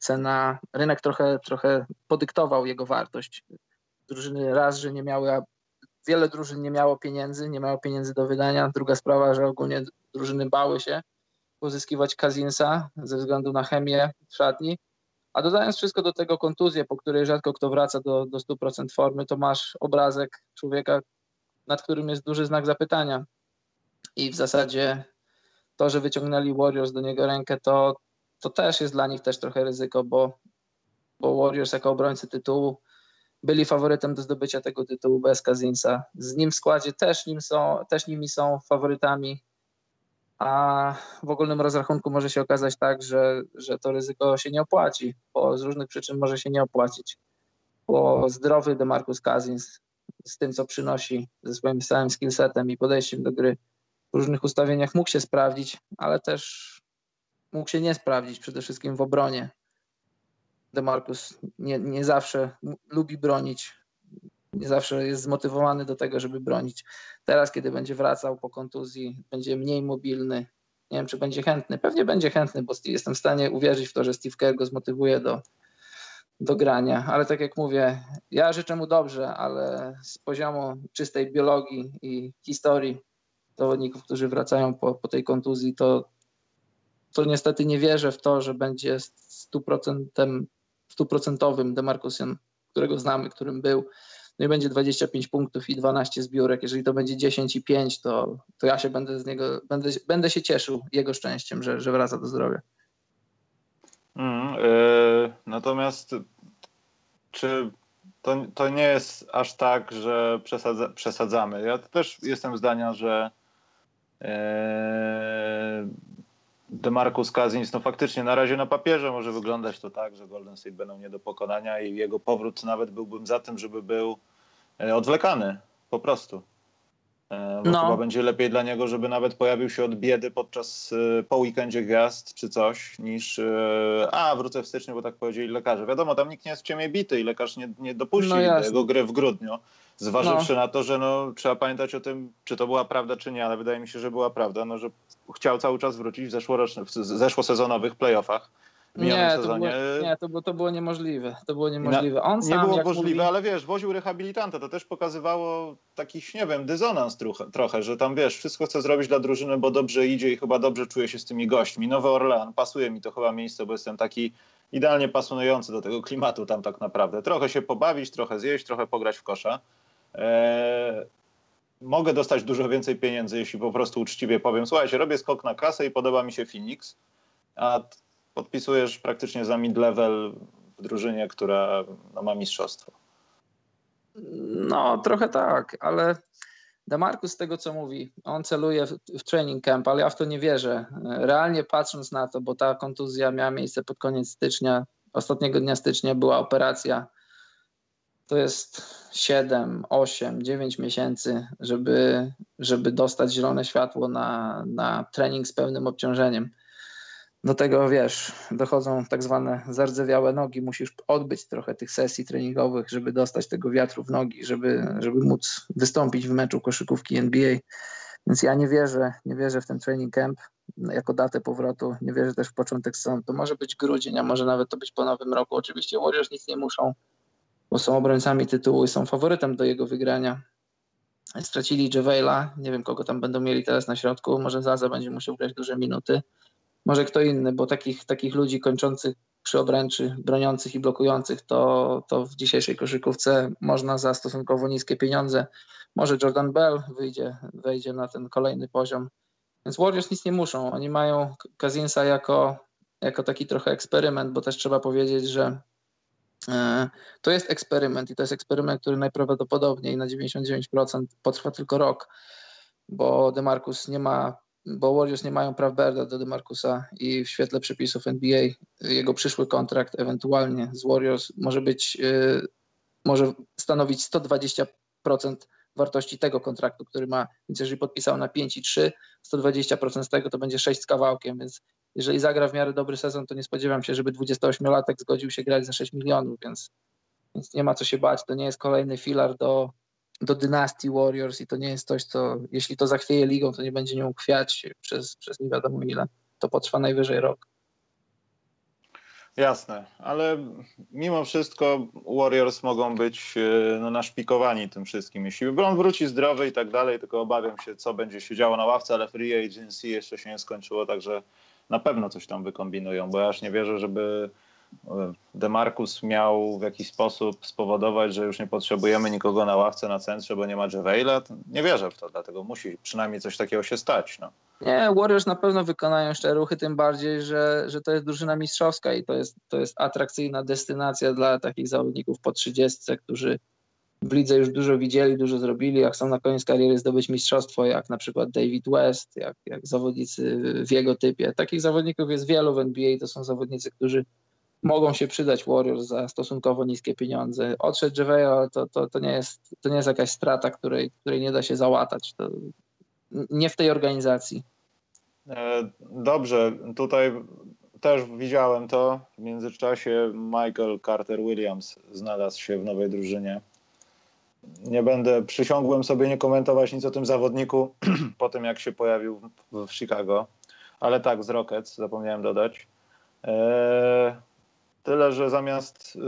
Cena, rynek trochę, trochę podyktował jego wartość. Drużyny raz, że nie miały wiele drużyn nie miało pieniędzy, nie miało pieniędzy do wydania. Druga sprawa, że ogólnie drużyny bały się pozyskiwać Kazinsa ze względu na chemię w szatni. A dodając wszystko do tego kontuzję, po której rzadko kto wraca do, do 100% formy, to masz obrazek człowieka, nad którym jest duży znak zapytania. I w zasadzie to, że wyciągnęli Warriors do niego rękę, to, to też jest dla nich też trochę ryzyko, bo, bo Warriors jako obrońcy tytułu byli faworytem do zdobycia tego tytułu bez Kazinsa. Z nim w składzie też, nim są, też nimi są faworytami, a w ogólnym rozrachunku może się okazać tak, że, że to ryzyko się nie opłaci, bo z różnych przyczyn może się nie opłacić. Bo zdrowy DeMarcus Cousins z tym, co przynosi, ze swoim całym skillsetem i podejściem do gry w różnych ustawieniach mógł się sprawdzić, ale też mógł się nie sprawdzić przede wszystkim w obronie. DeMarcus nie, nie zawsze lubi bronić, nie zawsze jest zmotywowany do tego, żeby bronić. Teraz, kiedy będzie wracał po kontuzji, będzie mniej mobilny. Nie wiem, czy będzie chętny. Pewnie będzie chętny, bo jestem w stanie uwierzyć w to, że Steve Kerr go zmotywuje do, do grania. Ale tak jak mówię, ja życzę mu dobrze, ale z poziomu czystej biologii i historii zawodników, którzy wracają po, po tej kontuzji, to, to niestety nie wierzę w to, że będzie stuprocentem, stuprocentowym Demarcusem, którego znamy, którym był. No i będzie 25 punktów i 12 zbiórek. Jeżeli to będzie 10 i 5, to, to ja się będę z niego, będę, będę się cieszył jego szczęściem, że, że wraca do zdrowia. Mm, y, natomiast czy to, to nie jest aż tak, że przesadza, przesadzamy? Ja też jestem zdania, że e, DeMarcus Cousins, no faktycznie na razie na papierze może wyglądać to tak, że Golden State będą nie do pokonania i jego powrót nawet byłbym za tym, żeby był e, odwlekany po prostu. E, Bo No. chyba będzie lepiej dla niego, żeby nawet pojawił się od biedy podczas e, po weekendzie gwiazd czy coś, niż a wrócę w styczniu, bo tak powiedzieli lekarze. Wiadomo, tam nikt nie jest w ciemię bity i lekarz nie, nie dopuści No do jego gry w grudniu. Zważywszy na to, że no, trzeba pamiętać o tym, czy to była prawda, czy nie, ale wydaje mi się, że była prawda, no, że chciał cały czas wrócić w zeszłorocznych, w zeszłosezonowych playoffach. W Nie, to sezonie. było, nie to, było, to było niemożliwe. To było niemożliwe. On Nie sam, było jak możliwe, mówi, ale wiesz, woził rehabilitanta, to też pokazywało taki, nie wiem, dysonans trochę, trochę, że tam wiesz, wszystko chce zrobić dla drużyny, bo dobrze idzie i chyba dobrze czuje się z tymi gośćmi. Nowy Orlean, pasuje mi to chyba miejsce, bo jestem taki idealnie pasujący do tego klimatu tam tak naprawdę. Trochę się pobawić, trochę zjeść, trochę pograć w kosza. Eee, mogę dostać dużo więcej pieniędzy, jeśli po prostu uczciwie powiem, słuchajcie, robię skok na kasę i podoba mi się Phoenix, a podpisujesz praktycznie za mid-level w drużynie, która no, ma mistrzostwo. No, trochę tak, ale Demarcus z tego, co mówi, on celuje w, w training camp, ale ja w to nie wierzę. Realnie patrząc na to, bo ta kontuzja miała miejsce pod koniec stycznia, ostatniego dnia stycznia była operacja, to jest 7, 8, 9 miesięcy, żeby, żeby dostać zielone światło na, na trening z pełnym obciążeniem. Do tego wiesz, dochodzą tak zwane zardzewiałe nogi. Musisz odbyć trochę tych sesji treningowych, żeby dostać tego wiatru w nogi, żeby, żeby móc wystąpić w meczu koszykówki NBA. Więc ja nie wierzę, nie wierzę w ten training camp jako datę powrotu. Nie wierzę też w początek sezonu. To może być grudzień, a może nawet to być po nowym roku. Oczywiście Warriors nic nie muszą, bo są obrońcami tytułu i są faworytem do jego wygrania. Stracili Javela, nie wiem kogo tam będą mieli teraz na środku. Może Zaza będzie musiał grać duże minuty może kto inny, bo takich, takich ludzi kończących przy obręczy, broniących i blokujących, to, to w dzisiejszej koszykówce można za stosunkowo niskie pieniądze. Może Jordan Bell wyjdzie, wejdzie na ten kolejny poziom. Więc Warriors nic nie muszą. Oni mają Kazinsa jako, jako taki trochę eksperyment, bo też trzeba powiedzieć, że to jest eksperyment i to jest eksperyment, który najprawdopodobniej na 99% potrwa tylko rok, bo DeMarcus nie ma bo Warriors nie mają praw Berda do DeMarcusa i w świetle przepisów NBA jego przyszły kontrakt ewentualnie z Warriors może być, yy, może stanowić 120% wartości tego kontraktu, który ma, więc jeżeli podpisał na 5 i 3, 120% z tego to będzie 6 z kawałkiem, więc jeżeli zagra w miarę dobry sezon, to nie spodziewam się, żeby 28-latek zgodził się grać za 6 milionów, więc, więc nie ma co się bać, to nie jest kolejny filar do do dynastii Warriors i to nie jest coś, co jeśli to zachwieje ligą, to nie będzie nią kwiać przez, przez nie wiadomo ile. To potrwa najwyżej rok. Jasne, ale mimo wszystko Warriors mogą być no, naszpikowani tym wszystkim. Jeśli on wróci zdrowy i tak dalej, tylko obawiam się, co będzie się działo na ławce, ale free agency jeszcze się nie skończyło, także na pewno coś tam wykombinują, bo ja aż nie wierzę, żeby Demarcus miał w jakiś sposób spowodować, że już nie potrzebujemy nikogo na ławce na centrze, bo nie ma Javela. Nie wierzę w to, dlatego musi przynajmniej coś takiego się stać. No. Nie, Warriors na pewno wykonają jeszcze ruchy, tym bardziej, że, że to jest drużyna mistrzowska i to jest, to jest atrakcyjna destynacja dla takich zawodników po 30, którzy w lidze już dużo widzieli, dużo zrobili, jak chcą na koniec kariery zdobyć mistrzostwo, jak na przykład David West, jak, jak zawodnicy w jego typie. Takich zawodników jest wielu w NBA, to są zawodnicy, którzy mogą się przydać Warriors za stosunkowo niskie pieniądze. Odszedł JaVale, ale to, to, to, nie jest, to nie jest jakaś strata, której, której nie da się załatać. To nie w tej organizacji. E, Dobrze, tutaj też widziałem to. W międzyczasie Michael Carter Williams znalazł się w nowej drużynie. Nie będę, przysiągłem sobie nie komentować nic o tym zawodniku *clears throat* po tym, jak się pojawił w, w Chicago, ale tak, z Rockets, zapomniałem dodać. Eee, tyle, że zamiast y,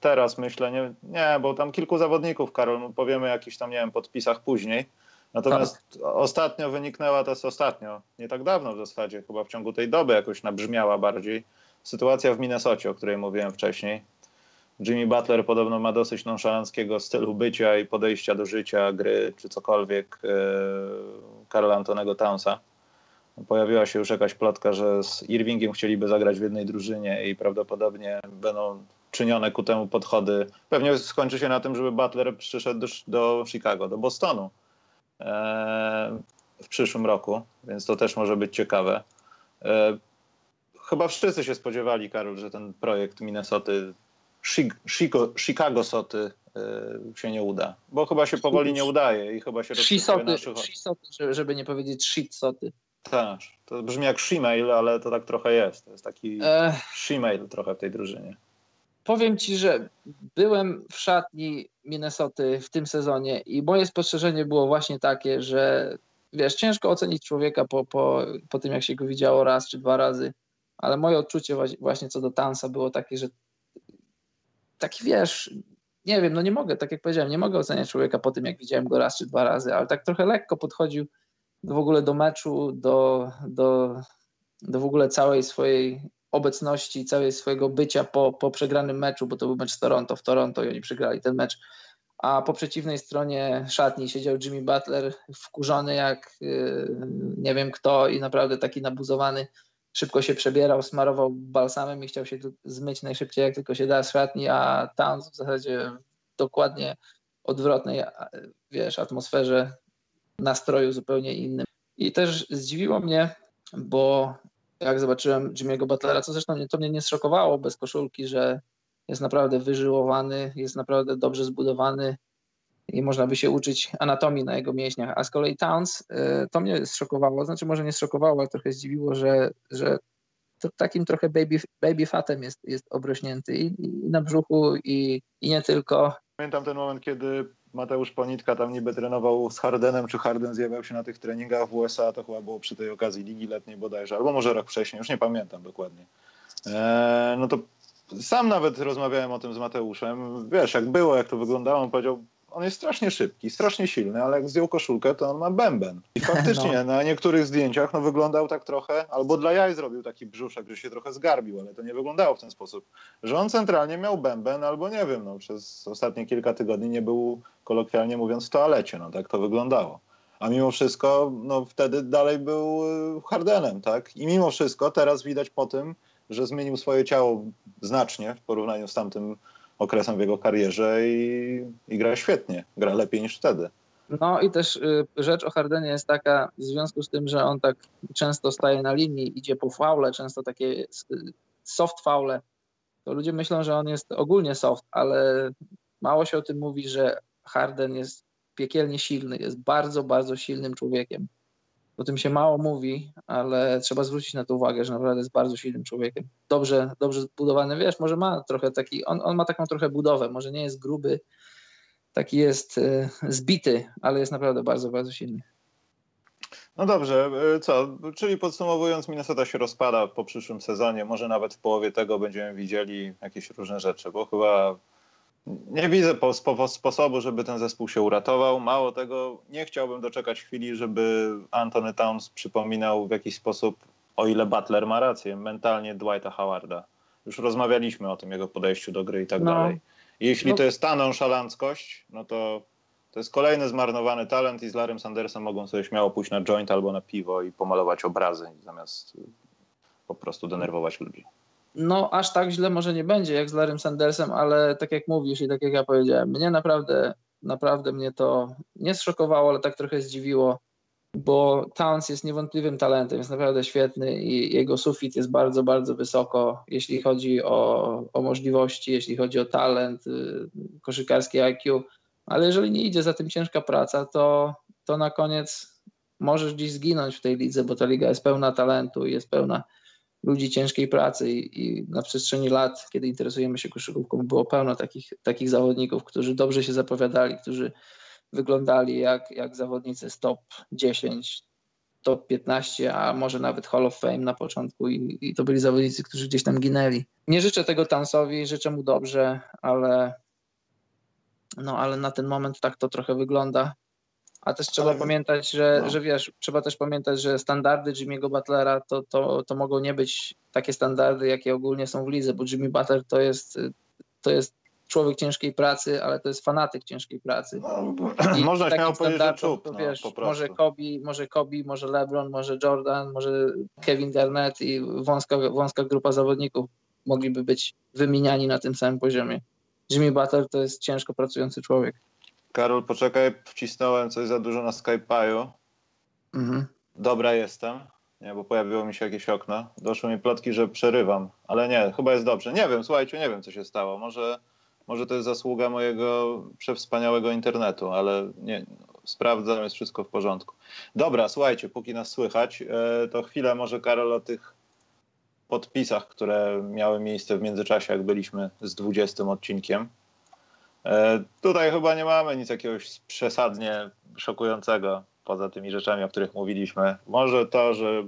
teraz myślę, nie, nie, bo tam kilku zawodników, Karol, no powiemy o jakichś tam, nie wiem, podpisach później. Natomiast ostatnio wyniknęła, to jest ostatnio, nie tak dawno w zasadzie, chyba w ciągu tej doby jakoś nabrzmiała bardziej, sytuacja w Minnesocie, o której mówiłem wcześniej. Jimmy Butler podobno ma dosyć nonszalanckiego stylu bycia i podejścia do życia, gry czy cokolwiek e, Karla Antonego Townsa. Pojawiła się już jakaś plotka, że z Irvingiem chcieliby zagrać w jednej drużynie i prawdopodobnie będą czynione ku temu podchody. Pewnie skończy się na tym, żeby Butler przyszedł do, do Chicago, do Bostonu e, w przyszłym roku, więc to też może być ciekawe. E, chyba wszyscy się spodziewali, Karol, że ten projekt Minnesoty, Chicago Soty e, się nie uda, bo chyba się powoli nie udaje i chyba się Shisoty, naszych... shisoty, żeby- nie powiedzieć shitsoty. Tak, to brzmi jak Shemail, ale to tak trochę jest. To jest taki E, Shemail trochę w tej drużynie. powiem ci, że byłem w szatni Minnesoty w tym sezonie i moje spostrzeżenie było właśnie takie, że wiesz, ciężko ocenić człowieka po, po, po tym, jak się go widziało raz czy dwa razy, ale moje odczucie właśnie co do Tansa było takie, że taki wiesz, nie wiem, no nie mogę, tak jak powiedziałem, nie mogę oceniać człowieka po tym, jak widziałem go raz czy dwa razy, ale tak trochę lekko podchodził w ogóle do meczu, do, do, do w ogóle całej swojej obecności, całej swojego bycia po, po przegranym meczu, bo to był mecz z Toronto w Toronto i oni przegrali ten mecz. A po przeciwnej stronie szatni siedział Jimmy Butler, wkurzony jak yy, nie wiem kto i naprawdę taki nabuzowany. Szybko się przebierał, smarował balsamem i chciał się zmyć najszybciej jak tylko się da z szatni, a Towns w zasadzie dokładnie odwrotnej, wiesz, atmosferze, nastroju zupełnie innym. I też zdziwiło mnie, bo jak zobaczyłem Jimmy'ego Butlera, co zresztą to mnie nie zszokowało bez koszulki, że jest naprawdę wyżyłowany, jest naprawdę dobrze zbudowany i można by się uczyć anatomii na jego mięśniach. A z kolei Towns, y, to mnie zszokowało, znaczy może nie zszokowało, ale trochę zdziwiło, że, że takim trochę baby, baby fatem jest, jest obrośnięty i, i na brzuchu i, i nie tylko. Pamiętam ten moment, kiedy Mateusz Ponitka tam niby trenował z Hardenem, czy Harden zjawiał się na tych treningach w USA, to chyba było przy tej okazji Ligi Letniej bodajże, albo może rok wcześniej, już nie pamiętam dokładnie. Eee, no to sam nawet rozmawiałem o tym z Mateuszem. Wiesz, jak było, jak to wyglądało, on powiedział, on jest strasznie szybki, strasznie silny, ale jak zdjął koszulkę, to on ma bęben. I faktycznie *laughs* na niektórych zdjęciach no, wyglądał tak trochę, albo dla jaj zrobił taki brzuszek, że się trochę zgarbił, ale to nie wyglądało w ten sposób, że on centralnie miał bęben, albo nie wiem, no, przez ostatnie kilka tygodni nie był, kolokwialnie mówiąc, w toalecie, no tak to wyglądało. A mimo wszystko, no wtedy dalej był y, Hardenem, tak? I mimo wszystko teraz widać po tym, że zmienił swoje ciało znacznie w porównaniu z tamtym okresem w jego karierze i, i gra świetnie. Gra lepiej niż wtedy. No i też y, rzecz o Hardenie jest taka, w związku z tym, że on tak często staje na linii, idzie po faule, często takie soft faule, to ludzie myślą, że on jest ogólnie soft, ale mało się o tym mówi, że Harden jest piekielnie silny, jest bardzo, bardzo silnym człowiekiem. O tym się mało mówi, ale trzeba zwrócić na to uwagę, że naprawdę jest bardzo silnym człowiekiem. Dobrze, dobrze zbudowany, wiesz, może ma trochę taki, on, on ma taką trochę budowę, może nie jest gruby, taki jest e, zbity, ale jest naprawdę bardzo, bardzo silny. No dobrze, y, co? Czyli podsumowując, Minnesota się rozpada po przyszłym sezonie. Może nawet w połowie tego będziemy widzieli jakieś różne rzeczy, bo chyba nie widzę po, spo, sposobu, żeby ten zespół się uratował. Mało tego, nie chciałbym doczekać chwili, żeby Anthony Towns przypominał w jakiś sposób, o ile Butler ma rację, mentalnie Dwighta Howarda. Już rozmawialiśmy o tym jego podejściu do gry i tak No. dalej. Jeśli No. to jest ta nonszalanckość, no to to jest kolejny zmarnowany talent i z Larrym Sandersem mogą sobie śmiało pójść na joint albo na piwo i pomalować obrazy zamiast po prostu denerwować ludzi. No, aż tak źle może nie będzie jak z Larrym Sandersem, ale tak jak mówisz i tak jak ja powiedziałem, mnie naprawdę, naprawdę mnie to nie zszokowało, ale tak trochę zdziwiło, bo Towns jest niewątpliwym talentem, jest naprawdę świetny i jego sufit jest bardzo, bardzo wysoko, jeśli chodzi o, o możliwości, jeśli chodzi o talent, y, koszykarski IQ, ale jeżeli nie idzie za tym ciężka praca, to, to na koniec możesz gdzieś zginąć w tej lidze, bo ta liga jest pełna talentu i jest pełna ludzi ciężkiej pracy i, i na przestrzeni lat, kiedy interesujemy się koszykówką, było pełno takich, takich zawodników, którzy dobrze się zapowiadali, którzy wyglądali jak, jak zawodnicy z top 10, top 15, a może nawet Hall of Fame na początku i, i to byli zawodnicy, którzy gdzieś tam ginęli. Nie życzę tego Tansowi, życzę mu dobrze, ale no ale na ten moment tak to trochę wygląda. A też trzeba Ale- pamiętać, że, no. że wiesz, trzeba też pamiętać, że standardy Jimmy'ego Butlera to, to, to mogą nie być takie standardy, jakie ogólnie są w lidze, bo Jimmy Butler to jest, to jest człowiek ciężkiej pracy, ale to jest fanatyk ciężkiej pracy. No, I *clears throat* można śmiało powiedzieć, że czub, no, wiesz, może Kobe, może Kobe, może LeBron, może Jordan, może Kevin Garnett i wąska, wąska grupa zawodników mogliby być wymieniani na tym samym poziomie. Jimmy Butler to jest ciężko pracujący człowiek. Karol, poczekaj, wcisnąłem coś za dużo na Skype'u. Mhm. Dobra jestem, nie, bo pojawiło mi się jakieś okno. Doszły mi plotki, że przerywam, ale nie, chyba jest dobrze. Nie wiem, słuchajcie, nie wiem, co się stało. Może, może to jest zasługa mojego przewspaniałego internetu, ale nie, sprawdzam, jest wszystko w porządku. Dobra, słuchajcie, póki nas słychać, e, to chwilę może, Karol, o tych podpisach, które miały miejsce w międzyczasie, jak byliśmy z 20 odcinkiem. E, Tutaj chyba nie mamy nic jakiegoś przesadnie szokującego poza tymi rzeczami, o których mówiliśmy. Może to, że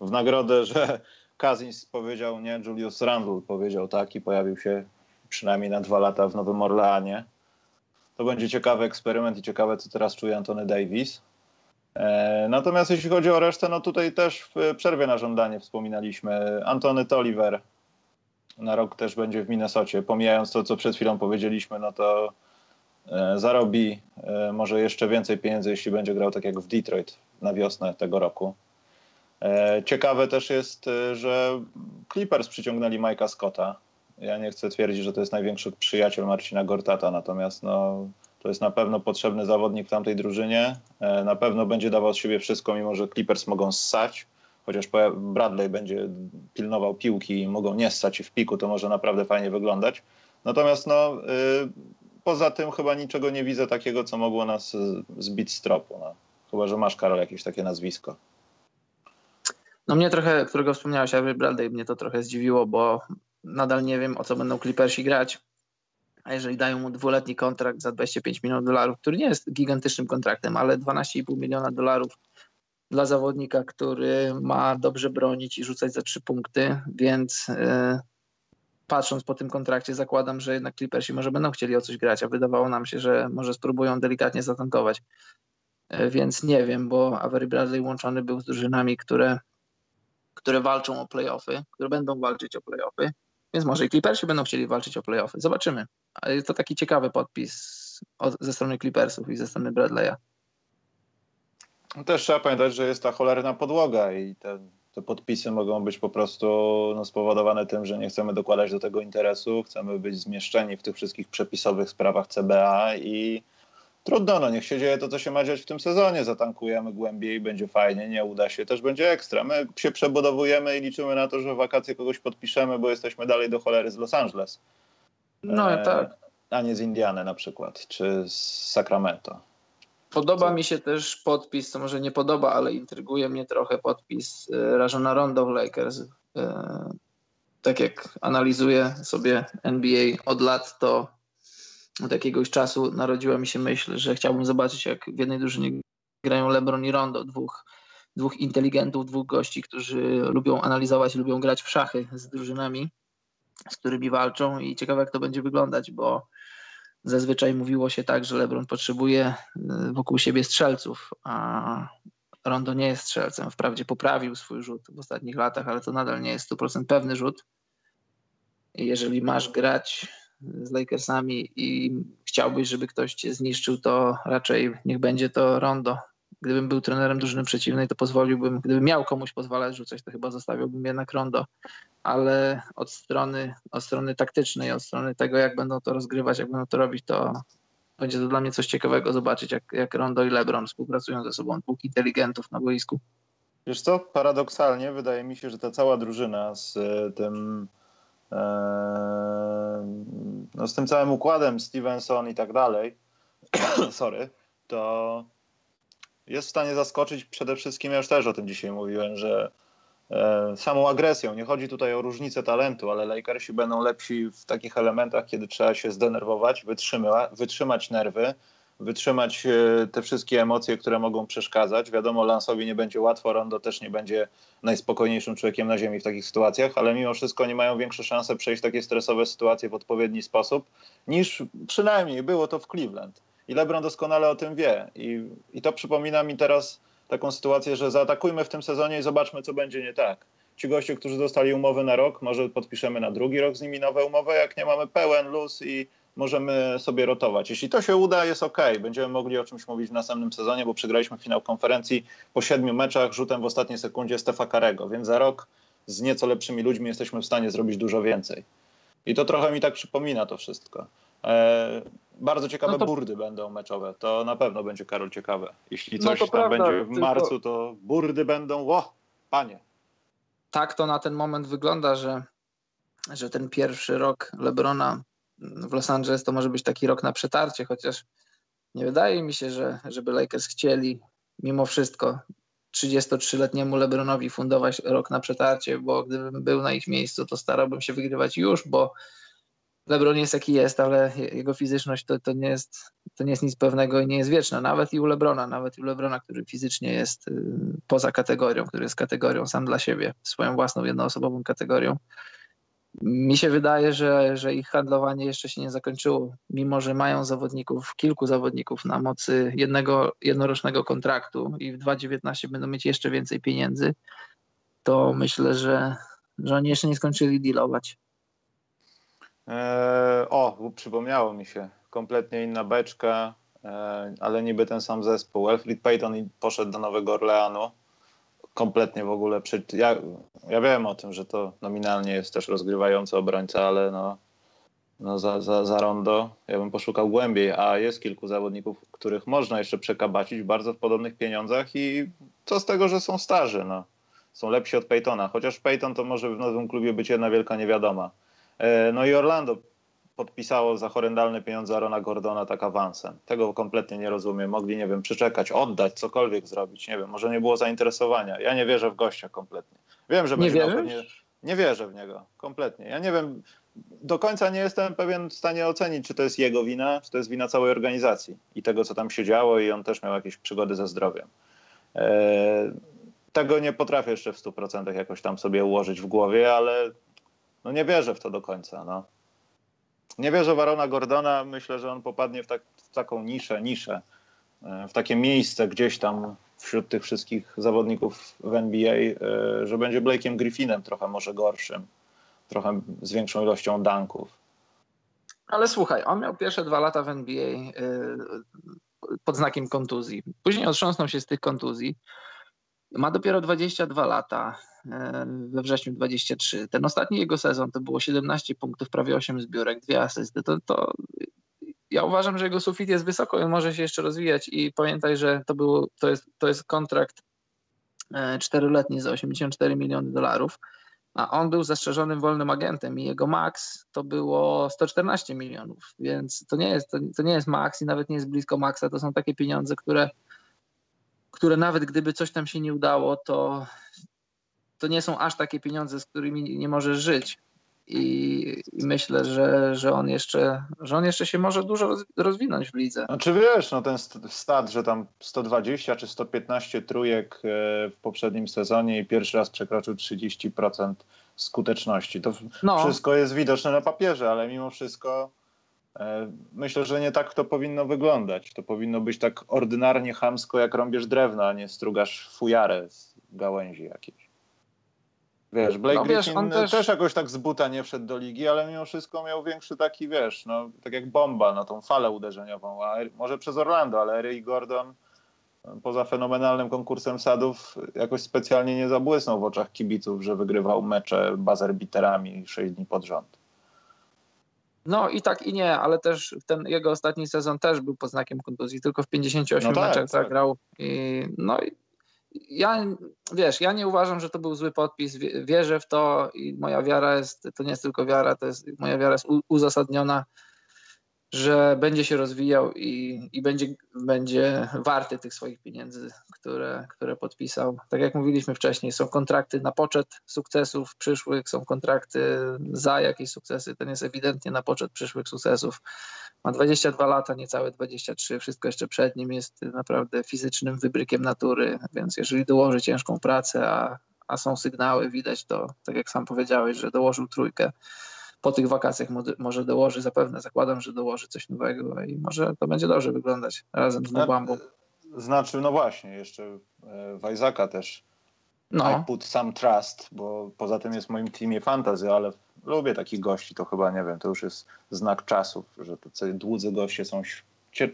w nagrodę, że *laughs* Kazins powiedział nie, Julius Randle powiedział tak i pojawił się przynajmniej na dwa lata w Nowym Orleanie. To będzie ciekawy eksperyment i ciekawe, co teraz czuje Antony Davis. E, Natomiast jeśli chodzi o resztę, no tutaj też w przerwie na żądanie wspominaliśmy. Antony Tolliver na rok też będzie w Minnesocie. Pomijając to, co przed chwilą powiedzieliśmy, no to e, zarobi e, może jeszcze więcej pieniędzy, jeśli będzie grał tak jak w Detroit na wiosnę tego roku. E, Ciekawe też jest, że Clippers przyciągnęli Mike'a Scotta. Ja nie chcę twierdzić, że to jest największy przyjaciel Marcina Gortata, natomiast no, to jest na pewno potrzebny zawodnik w tamtej drużynie. Na pewno będzie dawał z siebie wszystko, mimo że Clippers mogą ssać. Chociaż Bradley będzie pilnował piłki i mogą nie ssać w piku, to może naprawdę fajnie wyglądać. Natomiast no, y, poza tym chyba niczego nie widzę takiego, co mogło nas y, zbić z tropu. No. Chyba, że masz, Karol, jakieś takie nazwisko. No mnie trochę, którego wspomniałeś, Avery Bradley, mnie to trochę zdziwiło, bo nadal nie wiem, o co będą Clippersi grać. A jeżeli dają mu dwuletni kontrakt za 25 milionów dolarów, który nie jest gigantycznym kontraktem, ale 12,5 miliona dolarów dla zawodnika, który ma dobrze bronić i rzucać za trzy punkty, więc yy, patrząc po tym kontrakcie zakładam, że jednak Clippersi może będą chcieli o coś grać, a wydawało nam się, że może spróbują delikatnie zatankować. Yy, więc nie wiem, bo Avery Bradley łączony był z drużynami, które które walczą o playoffy, które będą walczyć o playoffy, więc może i Clippersi będą chcieli walczyć o playoffy. Zobaczymy. Ale to taki ciekawy podpis od, ze strony Clippersów i ze strony Bradley'a. No Też trzeba pamiętać, że jest ta cholerna podłoga i te, te podpisy mogą być po prostu no, spowodowane tym, że nie chcemy dokładać do tego interesu, chcemy być zmieszczeni w tych wszystkich przepisowych sprawach CBA i trudno, no niech się dzieje to, co się ma dziać w tym sezonie. Zatankujemy głębiej, będzie fajnie, nie uda się, też będzie ekstra. My się przebudowujemy i liczymy na to, że w wakacje kogoś podpiszemy, bo jesteśmy dalej do cholery z Los Angeles. No E, tak. A nie z Indiany na przykład, czy z Sacramento. Podoba mi się też podpis, co może nie podoba, ale intryguje mnie trochę podpis e, Rajona Rondo w Lakers. E, Tak jak analizuję sobie NBA od lat, to od jakiegoś czasu narodziła mi się myśl, że chciałbym zobaczyć, jak w jednej drużynie grają LeBron i Rondo, dwóch, dwóch inteligentów, dwóch gości, którzy lubią analizować, lubią grać w szachy z drużynami, z którymi walczą i ciekawe, jak to będzie wyglądać, bo zazwyczaj mówiło się tak, że LeBron potrzebuje y, wokół siebie strzelców, a Rondo nie jest strzelcem. Wprawdzie poprawił swój rzut w ostatnich latach, ale to nadal nie jest 100% pewny rzut. Jeżeli masz grać z Lakersami i chciałbyś, żeby ktoś cię zniszczył, to raczej niech będzie to Rondo. Gdybym był trenerem drużyny przeciwnej, to pozwoliłbym, gdybym miał komuś pozwalać rzucać, to chyba zostawiłbym jednak Rondo. Ale od strony, od strony taktycznej, od strony tego, jak będą to rozgrywać, jak będą to robić, to będzie to dla mnie coś ciekawego zobaczyć, jak, jak Rondo i LeBron współpracują ze sobą, dwóch inteligentów na boisku. Wiesz co, paradoksalnie wydaje mi się, że ta cała drużyna z e, tym e, no z tym całym układem Stevenson i tak dalej, *coughs* sorry, to jest w stanie zaskoczyć przede wszystkim, ja już też o tym dzisiaj mówiłem, że e, samą agresją. Nie chodzi tutaj o różnicę talentu, ale Lakersi będą lepsi w takich elementach, kiedy trzeba się zdenerwować, wytrzyma, wytrzymać nerwy, wytrzymać e, te wszystkie emocje, które mogą przeszkadzać. Wiadomo, Lansowi nie będzie łatwo, Rondo też nie będzie najspokojniejszym człowiekiem na ziemi w takich sytuacjach, ale mimo wszystko oni mają większe szanse przejść takie stresowe sytuacje w odpowiedni sposób, niż przynajmniej było to w Cleveland. I LeBron doskonale o tym wie. I, I to przypomina mi teraz taką sytuację, że zaatakujmy w tym sezonie i zobaczmy, co będzie nie tak. Ci goście, którzy dostali umowy na rok, może podpiszemy na drugi rok z nimi nowe umowy, jak nie mamy pełen luz i możemy sobie rotować. Jeśli to się uda, jest ok. Będziemy mogli o czymś mówić w następnym sezonie, bo przegraliśmy finał konferencji po siedmiu meczach rzutem w ostatniej sekundzie Stefa Karego, więc za rok z nieco lepszymi ludźmi jesteśmy w stanie zrobić dużo więcej. I to trochę mi tak przypomina to wszystko. E, bardzo ciekawe No to- burdy będą meczowe. To na pewno będzie, Karol, ciekawe. Jeśli No coś to tam prawda, będzie w tylko- marcu, to burdy będą, ło, panie. tak to na ten moment wygląda, że, że ten pierwszy rok LeBrona w Los Angeles to może być taki rok na przetarcie, chociaż nie wydaje mi się, że żeby Lakers chcieli mimo wszystko 33-letniemu LeBronowi fundować rok na przetarcie, bo gdybym był na ich miejscu, to starałbym się wygrywać już, bo LeBron jest jaki jest, ale je- jego fizyczność to, to, nie jest, to nie jest nic pewnego i nie jest wieczna. Nawet i u LeBrona, nawet i u LeBrona, który fizycznie jest y, poza kategorią, który jest kategorią sam dla siebie, swoją własną jednoosobową kategorią. Mi się wydaje, że, że ich handlowanie jeszcze się nie zakończyło, mimo że mają zawodników, kilku zawodników na mocy jednego jednorocznego kontraktu i w 2019 będą mieć jeszcze więcej pieniędzy, to myślę, że, że oni jeszcze nie skończyli dealować. Eee, o, przypomniało mi się. Kompletnie inna beczka, e, ale niby ten sam zespół. Elfrid Payton poszedł do Nowego Orleanu. Kompletnie w ogóle. Przy... Ja, ja wiem o tym, że to nominalnie jest też rozgrywający obrońca, ale no, no za, za, za rondo ja bym poszukał głębiej. A jest kilku zawodników, których można jeszcze przekabacić bardzo w podobnych pieniądzach i co z tego, że są starzy. No. Są lepsi od Paytona. Chociaż Payton to może w nowym klubie być jedna wielka niewiadoma. E, No i Orlando podpisało za horrendalne pieniądze Arona Gordona tak awansem. Tego kompletnie nie rozumiem. Mogli, nie wiem, przyczekać, oddać, cokolwiek zrobić. Nie wiem, może nie było zainteresowania. Ja nie wierzę w gościa kompletnie. Wiem, że Nie będzie miał pewnie... Nie wierzę w niego, kompletnie. Ja nie wiem, do końca nie jestem pewien w stanie ocenić, czy to jest jego wina, czy to jest wina całej organizacji i tego, co tam się działo i on też miał jakieś przygody ze zdrowiem. E, tego nie potrafię jeszcze w 100% jakoś tam sobie ułożyć w głowie, ale no nie wierzę w to do końca. No. Nie wierzę w Arona Gordona. Myślę, że on popadnie w, tak, w taką niszę, niszę, e, w takie miejsce gdzieś tam wśród tych wszystkich zawodników w NBA, e, że będzie Blake'iem Griffinem, trochę może gorszym, trochę z większą ilością dunków. Ale słuchaj, on miał pierwsze dwa lata w NBA y, pod znakiem kontuzji. Później otrząsnął się z tych kontuzji. Ma dopiero 22 lata, y, we wrześniu 23. Ten ostatni jego sezon to było 17 punktów, prawie 8 zbiórek, dwie asysty. To, to ja uważam, że jego sufit jest wysoko i może się jeszcze rozwijać i pamiętaj, że to, był, to, jest, to jest kontrakt e, czteroletni za 84 miliony dolarów, a on był zastrzeżonym wolnym agentem i jego max to było 114 milionów, więc to nie jest, to, to nie jest max i nawet nie jest blisko maxa, to są takie pieniądze, które, które nawet gdyby coś tam się nie udało, to, to nie są aż takie pieniądze, z którymi nie możesz żyć. I, i myślę, że, że, on jeszcze, że on jeszcze się może dużo roz- rozwinąć w lidze. Znaczy wiesz, no ten st- stat, że tam 120 czy 115 trójek e, w poprzednim sezonie i pierwszy raz przekroczył 30% skuteczności. To No, wszystko jest widoczne na papierze, ale mimo wszystko myślę, że nie tak to powinno wyglądać. To powinno być tak ordynarnie chamsko, jak rąbiesz drewno, a nie strugasz fujarę z gałęzi jakiejś. Wiesz, Blake No wiesz, Griffin też... też- jakoś tak z buta nie wszedł do ligi, ale mimo wszystko miał większy taki, wiesz, no tak jak bomba na tą falę uderzeniową, a może przez Orlando, ale Eric Gordon e, poza fenomenalnym konkursem sadów jakoś specjalnie nie zabłysnął w oczach kibiców, że wygrywał mecze buzzer beaterami 6 dni pod rząd. No i tak i nie, ale też ten jego ostatni sezon też był pod znakiem kontuzji, tylko w 58 No tak, meczach tak. zagrał. I, no i ja, wiesz, ja nie uważam, że to był zły podpis, Wie- wierzę w to i moja wiara jest, to nie jest tylko wiara, to jest, moja wiara jest uzasadniona że będzie się rozwijał i, i będzie, będzie warty tych swoich pieniędzy, które, które podpisał. Tak jak mówiliśmy wcześniej, są kontrakty na poczet sukcesów przyszłych, są kontrakty za jakieś sukcesy. Ten jest ewidentnie na poczet przyszłych sukcesów. Ma 22 lata, niecałe 23, wszystko jeszcze przed nim jest naprawdę fizycznym wybrykiem natury, więc jeżeli dołoży ciężką pracę, a, a są sygnały, widać to, tak jak sam powiedziałeś, że dołożył trójkę, po tych wakacjach może dołoży, zapewne zakładam, że dołoży coś nowego i może to będzie dobrze wyglądać razem z Mubambą. Znaczy, no właśnie, jeszcze e, Wajzaka też no. I put some trust, bo poza tym jest w moim teamie fantasy, ale lubię takich gości, to chyba, nie wiem, to już jest znak czasów, że to dłudzy goście są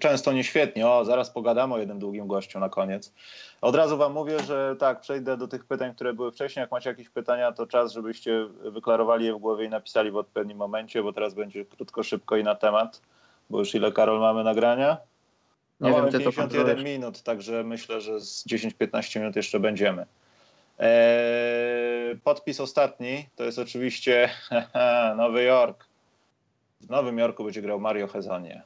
często nieświetnie. O, zaraz pogadamy o jednym długim gościu na koniec. Od razu wam mówię, że tak, przejdę do tych pytań, które były wcześniej. Jak macie jakieś pytania, to czas, żebyście wyklarowali je w głowie i napisali w odpowiednim momencie, bo teraz będzie krótko, szybko i na temat. Bo już ile, Karol, mamy nagrania? No, Nie mamy wiem, 51 minut, także myślę, że z 10-15 minut jeszcze będziemy. Eee, podpis ostatni to jest oczywiście *laughs* Nowy Jork. W Nowym Jorku będzie grał Mario Hezonie.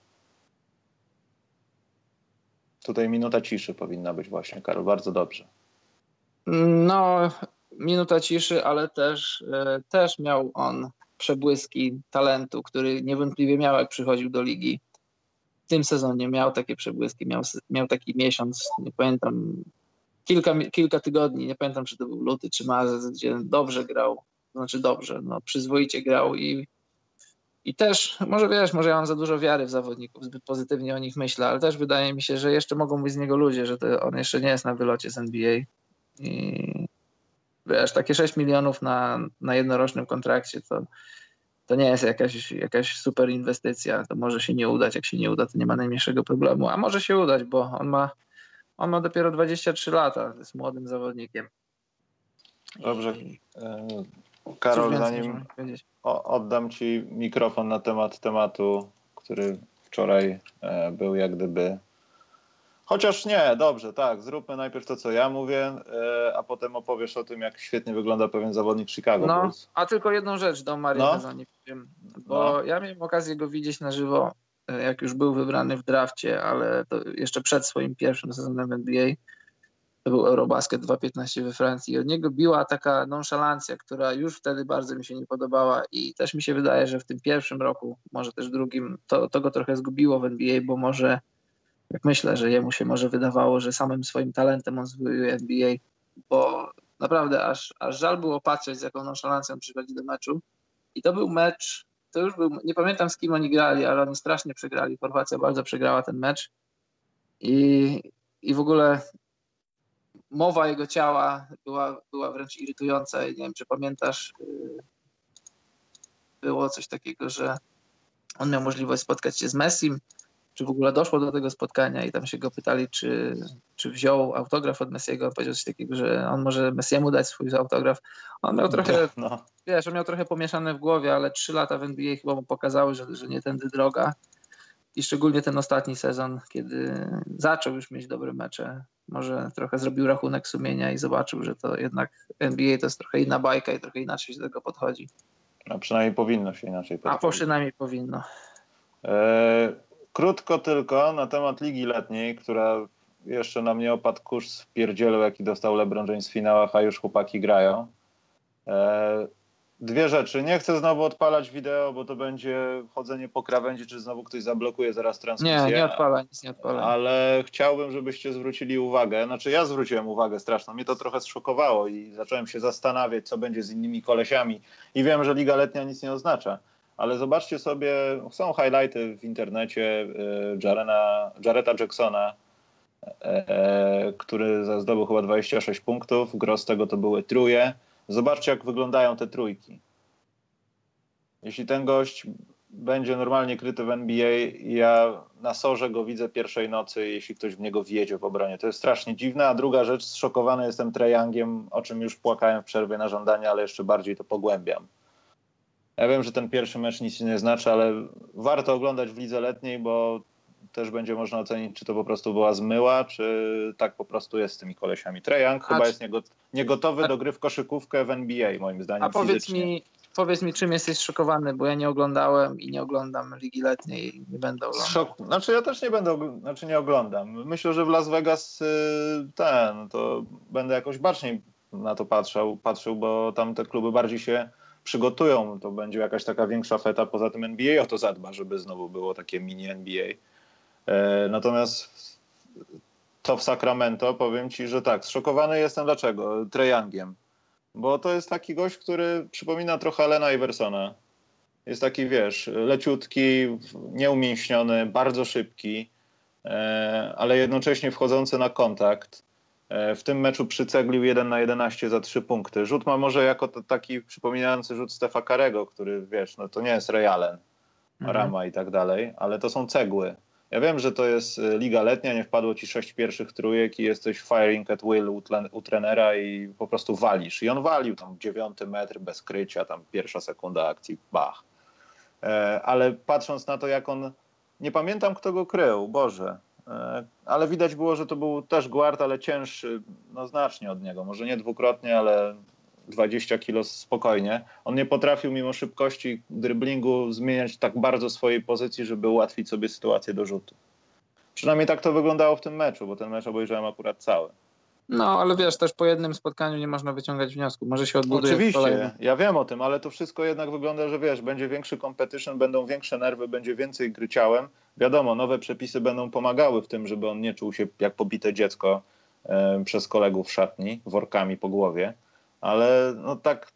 Tutaj minuta ciszy powinna być właśnie, Karol, bardzo dobrze. No, minuta ciszy, ale też, e, też miał on przebłyski talentu, który niewątpliwie miał, jak przychodził do ligi. W tym sezonie miał takie przebłyski, miał, miał taki miesiąc, nie pamiętam, kilka, kilka tygodni, nie pamiętam, czy to był luty, czy marzec, gdzie dobrze grał, znaczy dobrze, no przyzwoicie grał i i też, może wiesz, może ja mam za dużo wiary w zawodników, zbyt pozytywnie o nich myślę, ale też wydaje mi się, że jeszcze mogą być z niego ludzie, że to on jeszcze nie jest na wylocie z NBA. I wiesz, takie 6 milionów na, na jednorocznym kontrakcie to, to nie jest jakaś, jakaś super inwestycja. To może się nie udać. Jak się nie uda, to nie ma najmniejszego problemu. A może się udać, bo on ma, on ma dopiero 23 lata, jest młodym zawodnikiem. Dobrze. Karol, zanim oddam Ci mikrofon na temat tematu, który wczoraj e, był jak gdyby. Chociaż nie, dobrze, tak, zróbmy najpierw to, co ja mówię, e, a potem opowiesz o tym, jak świetnie wygląda pewien zawodnik Chicago no, Bulls. A tylko jedną rzecz do Marii no. powiem, bo no. ja miałem okazję go widzieć na żywo, e, jak już był wybrany w drafcie, ale jeszcze przed swoim pierwszym sezonem NBA to był Eurobasket 2.15 we Francji. Od niego biła taka nonszalancja, która już wtedy bardzo mi się nie podobała i też mi się wydaje, że w tym pierwszym roku, może też drugim, to, to go trochę zgubiło w NBA, bo może, jak myślę, że jemu się może wydawało, że samym swoim talentem on zwojuje NBA, bo naprawdę aż, aż żal było patrzeć, z jaką nonszalancją przychodzi do meczu. I to był mecz, to już był, nie pamiętam z kim oni grali, ale oni strasznie przegrali. Chorwacja bardzo przegrała ten mecz. I, i w ogóle mowa jego ciała była, była wręcz irytująca. Nie wiem, czy pamiętasz, y, było coś takiego, że on miał możliwość spotkać się z Messim, czy w ogóle doszło do tego spotkania i tam się go pytali, czy, czy wziął autograf od Messiego. Powiedział coś takiego, że on może Messiemu dać swój autograf. On miał trochę, no. wiesz, on miał trochę pomieszane w głowie, ale trzy lata w NBA chyba mu pokazały, że, że nie tędy droga. I szczególnie ten ostatni sezon, kiedy zaczął już mieć dobre mecze, może trochę zrobił rachunek sumienia i zobaczył, że to jednak NBA to jest trochę inna bajka i trochę inaczej się do tego podchodzi. A przynajmniej powinno się inaczej podchodzić. A przynajmniej powinno. E, krótko tylko na temat Ligi Letniej, która jeszcze na mnie opadł kurz z pierdzielu, jaki dostał LeBron James w finałach, a już chłopaki grają. E, Dwie rzeczy. Nie chcę znowu odpalać wideo, bo to będzie chodzenie po krawędzi, czy znowu ktoś zablokuje zaraz transmisję. Nie, nie odpala, nic nie odpala. Ale chciałbym, żebyście zwrócili uwagę. Znaczy ja zwróciłem uwagę straszną. Mnie to trochę zszokowało i zacząłem się zastanawiać, co będzie z innymi kolesiami. I wiem, że Liga Letnia nic nie oznacza. Ale zobaczcie sobie, są highlighty w internecie e, Jarena, Jareta Jacksona, e, e, który zdobył chyba 26 punktów. Gros tego to były truje Zobaczcie, jak wyglądają te trójki. Jeśli ten gość będzie normalnie kryty w NBA, ja na sorze go widzę pierwszej nocy, jeśli ktoś w niego wjedzie w obronie. To jest strasznie dziwne. A druga rzecz, zszokowany jestem Trejangiem, o czym już płakałem w przerwie na żądanie, ale jeszcze bardziej to pogłębiam. Ja wiem, że ten pierwszy mecz nic nie znaczy, ale warto oglądać w lidze letniej, bo też będzie można ocenić, czy to po prostu była zmyła, czy tak po prostu jest z tymi kolesiami. Trejang chyba czy... jest niegotowy a... do gry w koszykówkę w NBA, moim zdaniem. A powiedz fizycznie. mi, powiedz mi, czym jesteś szokowany, bo ja nie oglądałem i nie oglądam Ligi Letniej i nie będę oglądał. Szok, znaczy ja też nie będę, znaczy nie oglądam. Myślę, że w Las Vegas y, ten, to będę jakoś baczniej na to patrzył, patrzył, bo tam te kluby bardziej się przygotują. To będzie jakaś taka większa feta, poza tym NBA o to zadba, żeby znowu było takie mini NBA. E, natomiast to w Sacramento powiem ci, że tak, zszokowany jestem dlaczego? Trejangiem. Bo to jest taki gość, który przypomina trochę Alena Iversona. Jest taki, wiesz, leciutki, nieumięśniony, bardzo szybki, e, ale jednocześnie wchodzący na kontakt. E, w tym meczu przyceglił 1 na 11 za 3 punkty. Rzut ma może jako taki przypominający rzut Stefa Karego, który, wiesz, no to nie jest Ray Allen, Mhm. Rama i tak dalej, ale to są cegły. Ja wiem, że to jest e, liga letnia, nie wpadło ci sześć pierwszych trójek i jesteś firing at will u, tlen, u trenera i po prostu walisz. I on walił tam dziewiąty metr bez krycia, tam pierwsza sekunda akcji, bach. E, ale patrząc na to, jak on, nie pamiętam kto go krył, Boże, e, ale widać było, że to był też guard, ale cięższy, no znacznie od niego, może nie dwukrotnie, ale 20 kilo spokojnie. On nie potrafił mimo szybkości dryblingu zmieniać tak bardzo swojej pozycji, żeby ułatwić sobie sytuację do rzutu. Przynajmniej tak to wyglądało w tym meczu, bo ten mecz obejrzałem akurat cały. No, ale wiesz, też po jednym spotkaniu nie można wyciągać wniosku. Może się odbuduje Oczywiście, ja wiem o tym, ale to wszystko jednak wygląda, że wiesz, będzie większy competition, będą większe nerwy, będzie więcej gry ciałem. Wiadomo, nowe przepisy będą pomagały w tym, żeby on nie czuł się jak pobite dziecko e, przez kolegów w szatni, workami po głowie, ale no tak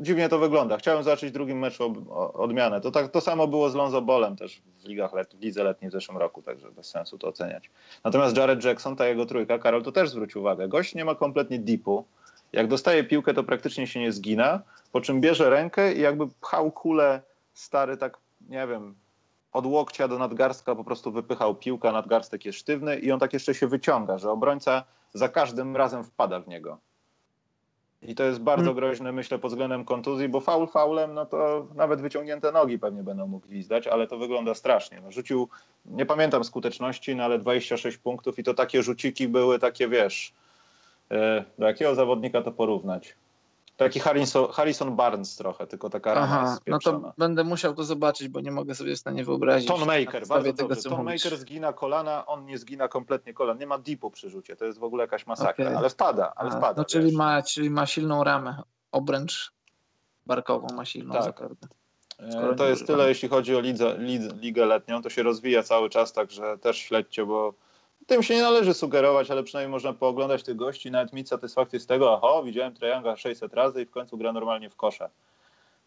dziwnie to wygląda. Chciałem zobaczyć w drugim meczu odmianę. To, tak, to samo było z Lonzo Bolem też w, ligach let, w lidze letniej w zeszłym roku, także bez sensu to oceniać. Natomiast Jared Jackson, ta jego trójka, Karol, to też zwróć uwagę. Gość nie ma kompletnie dipu. Jak dostaje piłkę, to praktycznie się nie zgina, po czym bierze rękę i jakby pchał kulę stary tak, nie wiem, od łokcia do nadgarstka po prostu wypychał piłkę, nadgarstek jest sztywny i on tak jeszcze się wyciąga, że obrońca za każdym razem wpada w niego. I to jest bardzo Hmm. groźne, myślę, pod względem kontuzji, bo faul faulem, no to nawet wyciągnięte nogi pewnie będą mu gwizdać, ale to wygląda strasznie. No, rzucił, nie pamiętam skuteczności, no ale 26 punktów i to takie rzuciki były takie, wiesz, e, do jakiego zawodnika to porównać? Taki Harrison, Harrison Barnes trochę, tylko taka Aha, no to będę musiał to zobaczyć, bo nie mogę sobie w stanie wyobrazić. Ton na Maker, bardzo tego, dobrze. mówisz. Maker zgina kolana, on nie zgina kompletnie kolan. Nie ma dipu przy rzucie, to jest w ogóle jakaś masakra, Okej. ale wpada, ale wpada. No, czyli, ma, czyli ma silną ramę, obręcz barkową ma silną Tak. zapewne. E, To jest tyle, jeśli chodzi o lidze, lid, ligę letnią. To się rozwija cały czas, także też śledźcie, bo tym się nie należy sugerować, ale przynajmniej można pooglądać tych gości i nawet mieć satysfakcję z tego, oho, widziałem Trajanga 600 razy i w końcu gra normalnie w kosze.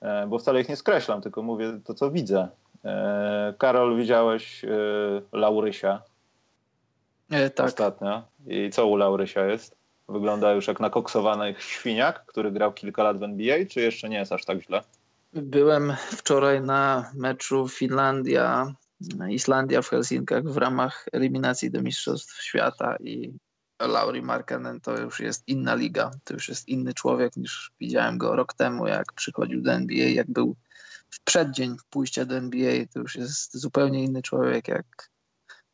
E, Bo wcale ich nie skreślam, tylko mówię to, co widzę. E, Karol, widziałeś e, Laurysia E, tak, ostatnio. I co u Laurysia jest? Wygląda już jak nakoksowany świniak, który grał kilka lat w NBA, czy jeszcze nie jest aż tak źle? byłem wczoraj na meczu Finlandia, Islandia w Helsinkach w ramach eliminacji do Mistrzostw Świata i Lauri Markkanen to już jest inna liga, to już jest inny człowiek niż widziałem go rok temu, jak przychodził do NBA, jak był w przeddzień pójścia do NBA, to już jest zupełnie inny człowiek, jak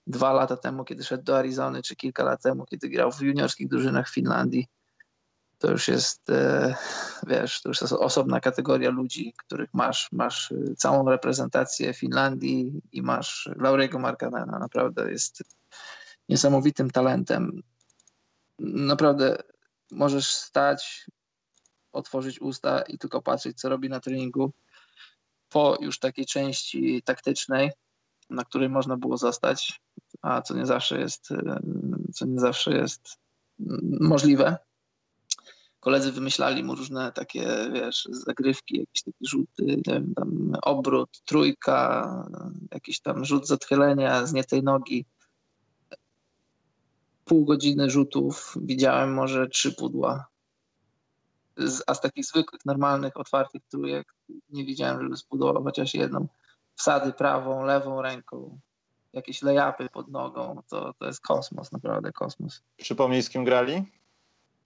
dwa lata temu, kiedy szedł do Arizony, czy kilka lat temu, kiedy grał w juniorskich drużynach Finlandii. To już jest, e, wiesz, to już jest osobna kategoria ludzi, których masz. Masz y, całą reprezentację Finlandii i masz Lauriego Markkanena. Naprawdę jest niesamowitym talentem. Naprawdę możesz stać, otworzyć usta i tylko patrzeć, co robi na treningu. Po już takiej części taktycznej, na której można było zostać, a co nie zawsze jest, y, co nie zawsze jest możliwe. Koledzy wymyślali mu różne takie, wiesz, zagrywki, jakieś takie rzuty, nie wiem, tam obrót, trójka, jakiś tam rzut z odchylenia z nie tej nogi. Pół godziny rzutów, widziałem może trzy pudła. A z takich zwykłych, normalnych, otwartych trójek nie widziałem, żeby zbudował chociaż jedną. Wsady prawą, lewą ręką, jakieś lejapy pod nogą, to, to jest kosmos, naprawdę kosmos. Przypomnij, z kim grali?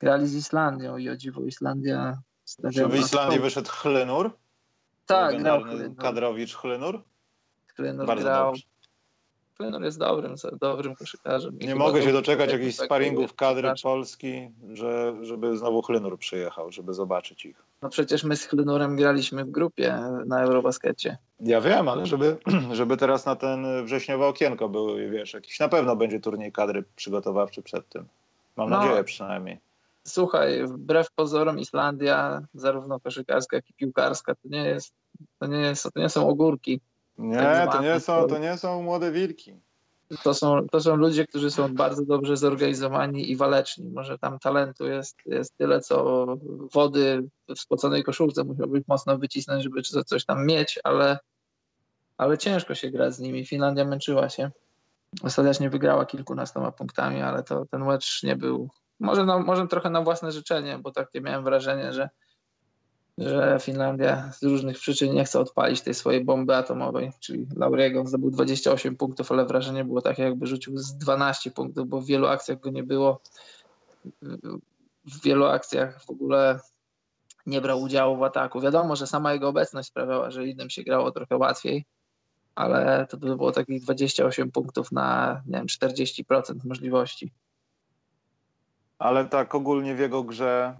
Grali z Islandią i o dziwo Islandia Czy w Islandii wyszedł Chlynur? Tak, grał Chlynur. Kadrowicz Chlynur? Chlynur Bardzo grał. dobrze. Klynur jest dobrym, dobrym koszykarzem. I Nie mogę się doczekać tak- jakichś tak- sparingów kadry przepraszam. Polski, że, żeby znowu Chlynur przyjechał, żeby zobaczyć ich. No przecież my z Klynurem graliśmy w grupie na Eurobaskecie. Ja wiem, ale żeby, *clears throat* żeby teraz na ten wrześniowe okienko były, wiesz, jakiś na pewno będzie turniej kadry przygotowawczy przed tym. Mam No. nadzieję przynajmniej. Słuchaj, wbrew pozorom Islandia, zarówno koszykarska, jak i piłkarska, to nie jest, to nie jest, to nie są ogórki. Nie, Tak to nie są, to nie są młode wilki. To są, to są ludzie, którzy są bardzo dobrze zorganizowani i waleczni. Może tam talentu jest, jest tyle, co wody w spoconej koszulce musiałbyś mocno wycisnąć, żeby co- coś tam mieć, ale, ale ciężko się gra z nimi. Finlandia męczyła się. Ostatecznie wygrała kilkunastoma punktami, ale to ten mecz nie był. Może, na, może trochę na własne życzenie, bo takie miałem wrażenie, że, że Finlandia z różnych przyczyn nie chce odpalić tej swojej bomby atomowej, czyli Lauriego zdobył 28 punktów, ale wrażenie było takie, jakby rzucił z 12 punktów, bo w wielu akcjach go nie było. W wielu akcjach w ogóle nie brał udziału w ataku. Wiadomo, że sama jego obecność sprawiała, że innym się grało trochę łatwiej, ale to by było takich 28 punktów na nie wiem, 40% możliwości. Ale tak ogólnie w jego grze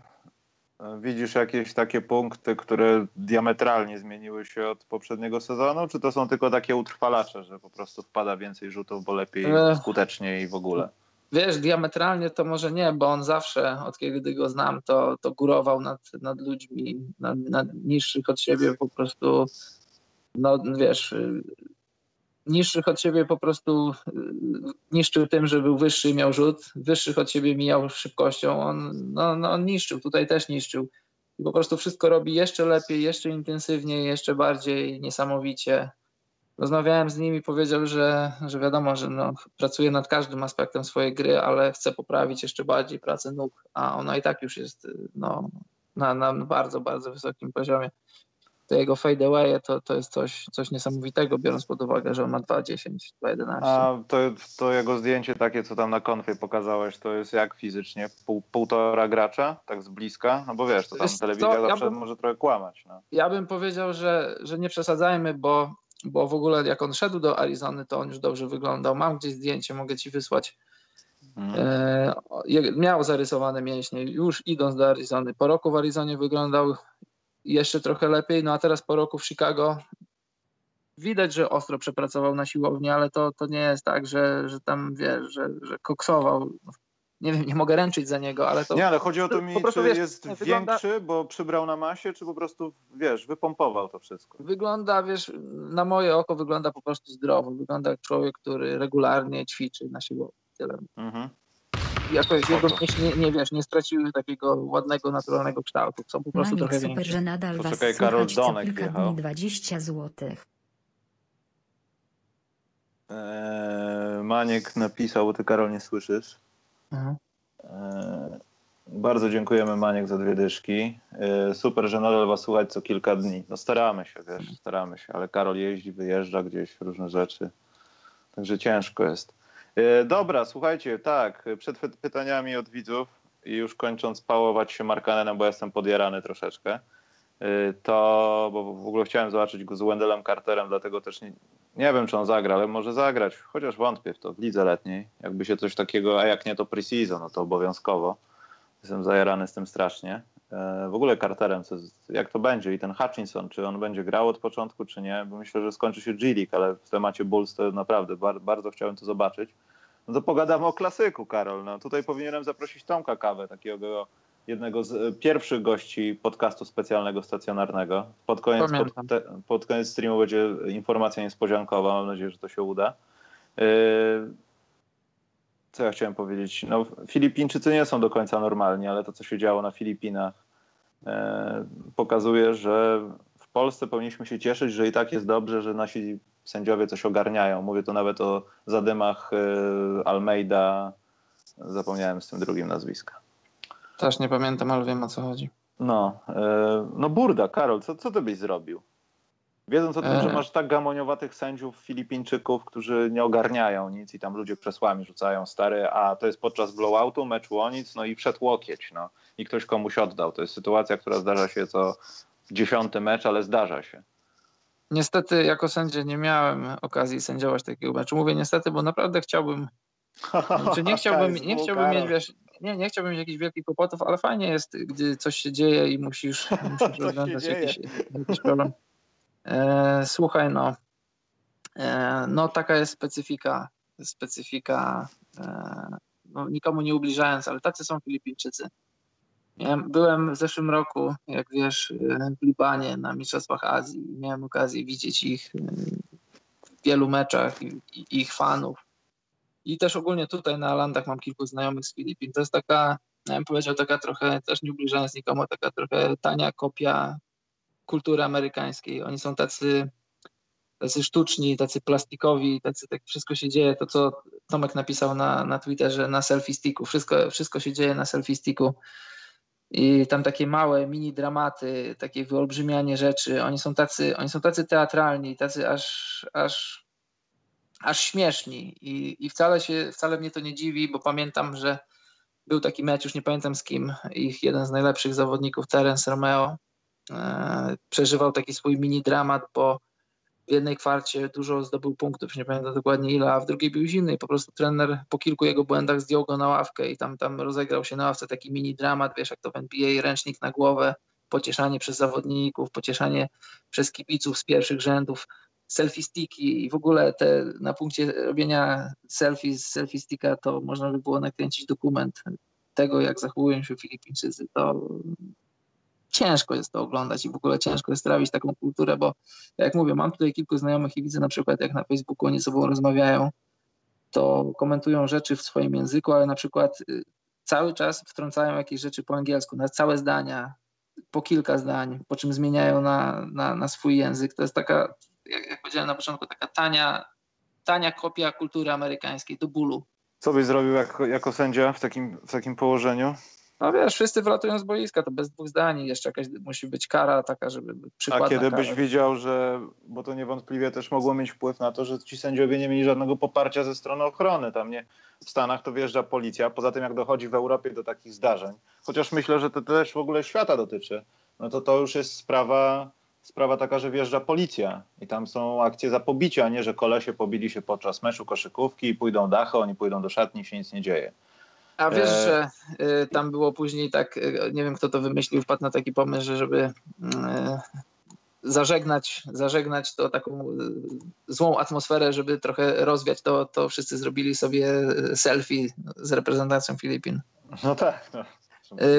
e, widzisz jakieś takie punkty, które diametralnie zmieniły się od poprzedniego sezonu, czy to są tylko takie utrwalacze, że po prostu wpada więcej rzutów, bo lepiej, E. skuteczniej i w ogóle? Wiesz, diametralnie to może nie, bo on zawsze, od kiedy go znam, to, to górował nad, nad ludźmi, nad, nad niższych od siebie po prostu, no wiesz, niższych od siebie po prostu y, niszczył tym, że był wyższy i miał rzut, wyższych od siebie mijał szybkością, on, no, no, on niszczył, tutaj też niszczył. I po prostu wszystko robi jeszcze lepiej, jeszcze intensywniej, jeszcze bardziej niesamowicie. Rozmawiałem z nim i powiedział, że, że wiadomo, że no, pracuje nad każdym aspektem swojej gry, ale chce poprawić jeszcze bardziej pracę nóg, a ona i tak już jest y, no, na, na bardzo, bardzo wysokim poziomie. To jego fade away to, to jest coś, coś niesamowitego, biorąc pod uwagę, że on ma 2,10, 2,11. A to, to jego zdjęcie takie, co tam na konfie pokazałeś, to jest jak fizycznie? Pół, półtora gracza, tak z bliska? No bo wiesz, to tam Wiesz telewizja ja zawsze bym- może trochę kłamać. No. Ja bym powiedział, że, że nie przesadzajmy, bo, bo w ogóle jak on szedł do Arizony, to on już dobrze wyglądał. Mam gdzieś zdjęcie, mogę ci wysłać. Mhm. E, miał zarysowane mięśnie już idąc do Arizony. Po roku w Arizonie wyglądał jeszcze trochę lepiej, no a teraz po roku w Chicago widać, że ostro przepracował na siłowni, ale to, to nie jest tak, że, że tam wiesz, że, że koksował. Nie wiem, nie mogę ręczyć za niego, ale to Nie, ale chodzi o to mi, prostu, czy wiesz, jest wygląda- większy, bo przybrał na masie, czy po prostu, wiesz, wypompował to wszystko. wygląda, wiesz, na moje oko wygląda po prostu zdrowo. Wygląda jak człowiek, który regularnie ćwiczy na siłowni. Tyle. Mhm. Jakoś jego nie, nie wiesz, nie straciły takiego ładnego, naturalnego kształtu. Są po prostu Maniek trochę super, większe. że nadal To was czekaj, Karol słychać co Donek kilka jechał. dni 20 złotych. Eee, Maniek napisał, bo ty Karol nie słyszysz. Mhm. Eee, bardzo dziękujemy Maniek za dwie dyszki. Eee, super, że nadal was słuchać co kilka dni. No staramy się, wiesz, staramy się, ale Karol jeździ, wyjeżdża gdzieś, różne rzeczy. Także ciężko jest. Eee, dobra, słuchajcie, tak, przed py- pytaniami od widzów i już kończąc pałować się Markanenem, bo jestem podjarany troszeczkę, eee, to, bo w ogóle chciałem zobaczyć go z Wendelem Carterem, dlatego też nie, nie wiem, czy on zagra, ale może zagrać, chociaż wątpię w to, w lidze letniej. Jakby się coś takiego, a jak nie to pre-season, no to obowiązkowo. Jestem zajarany z tym strasznie. E, W ogóle Carterem, co, jak to będzie i ten Hutchinson, czy on będzie grał od początku, czy nie, bo myślę, że skończy się G-League, ale w temacie Bulls to naprawdę bar, bardzo chciałem to zobaczyć. No to pogadamy o klasyku, Karol. No tutaj powinienem zaprosić Tomka Kawę, takiego jednego z e, pierwszych gości podcastu specjalnego stacjonarnego. Pod koniec, pod, te, pod koniec streamu będzie informacja niespodziankowa. Mam nadzieję, że to się uda. Yy, Co ja chciałem powiedzieć? No, Filipińczycy nie są do końca normalni, ale to, co się działo na Filipinach, e, pokazuje, że w Polsce powinniśmy się cieszyć, że i tak jest dobrze, że nasi sędziowie coś ogarniają. Mówię tu nawet o zadymach e, Almeida. Zapomniałem z tym drugim nazwiska. Też nie pamiętam, ale wiem o co chodzi. No, e, no burda, Karol, co, co ty byś zrobił? Wiedząc o tym, E. że masz tak gamoniowatych sędziów Filipińczyków, którzy nie ogarniają nic i tam ludzie krzesłami rzucają stary, a to jest podczas blowoutu, meczu o nic, no i wszedł łokieć, no i ktoś komuś oddał. To jest sytuacja, która zdarza się co dziesiąty mecz, ale zdarza się. Niestety jako sędzia nie miałem okazji sędziować takiego meczu. Mówię niestety, bo naprawdę chciałbym, *laughs* znaczy nie chciałbym, nie chciałbym mieć, wiesz, nie, nie chciałbym mieć jakichś wielkich kłopotów, ale fajnie jest, gdy coś się dzieje i musisz, *laughs* musisz rozwiązać jakiś, jakiś problem. E, słuchaj, no, e, no taka jest specyfika, specyfika, e, no, nikomu nie ubliżając, ale tacy są Filipińczycy. Miałem, byłem w zeszłym roku, jak wiesz, w Libanie na Mistrzostwach Azji. Miałem okazję widzieć ich w wielu meczach i, i ich fanów. I też ogólnie tutaj na landach mam kilku znajomych z Filipin. To jest taka, ja bym powiedział, taka trochę, też nie ubliżając nikomu, taka trochę tania kopia kultury amerykańskiej. Oni są tacy, tacy sztuczni, tacy plastikowi, tacy, tak wszystko się dzieje, to co Tomek napisał na, na Twitterze, na selfie sticku. Wszystko, wszystko się dzieje na selfie sticku. I tam takie małe mini dramaty, takie wyolbrzymianie rzeczy. Oni są tacy, oni są tacy teatralni, tacy aż, aż, aż śmieszni. I, I wcale się, wcale mnie to nie dziwi, bo pamiętam, że był taki mecz, już nie pamiętam z kim, ich jeden z najlepszych zawodników, Terence Romeo, przeżywał taki swój mini dramat, bo w jednej kwarcie dużo zdobył punktów, nie pamiętam dokładnie ile, a w drugiej był zimny i po prostu trener po kilku jego błędach zdjął go na ławkę i tam, tam rozegrał się na ławce taki mini dramat, wiesz, jak to w NBA, ręcznik na głowę, pocieszanie przez zawodników, pocieszanie przez kibiców z pierwszych rzędów, selfie sticki i w ogóle te na punkcie robienia selfie z selfie sticka to można by było nakręcić dokument tego, jak zachowują się Filipińczycy. To ciężko jest to oglądać i w ogóle ciężko jest trawić taką kulturę, bo tak jak mówię, mam tutaj kilku znajomych i widzę na przykład, jak na Facebooku oni sobą rozmawiają, to komentują rzeczy w swoim języku, ale na przykład y, cały czas wtrącają jakieś rzeczy po angielsku, na całe zdania, po kilka zdań, po czym zmieniają na, na, na swój język. To jest taka, jak, jak powiedziałem na początku, taka tania, tania kopia kultury amerykańskiej, do bólu. Co byś zrobił jako, jako sędzia w takim, w takim położeniu? No wiesz, wszyscy wylatują z boiska, to bez dwóch zdań, jeszcze jakaś musi być kara taka, żeby A przykładna kiedy kara. byś widział, że, bo to niewątpliwie też mogło mieć wpływ na to, że ci sędziowie nie mieli żadnego poparcia ze strony ochrony. Tam nie, w Stanach to wjeżdża policja, poza tym jak dochodzi w Europie do takich zdarzeń, chociaż myślę, że to też w ogóle świata dotyczy, no to to już jest sprawa, sprawa taka, że wjeżdża policja i tam są akcje za pobicia, a nie, że kolesie pobili się podczas meczu koszykówki i pójdą dachy, oni pójdą do szatni i się nic nie dzieje. A wiesz, E, że y, tam było później tak, y, nie wiem kto to wymyślił, wpadł na taki pomysł, że żeby y, zażegnać, zażegnać to taką złą atmosferę, żeby trochę rozwiać to, to wszyscy zrobili sobie selfie z reprezentacją Filipin. No tak. No.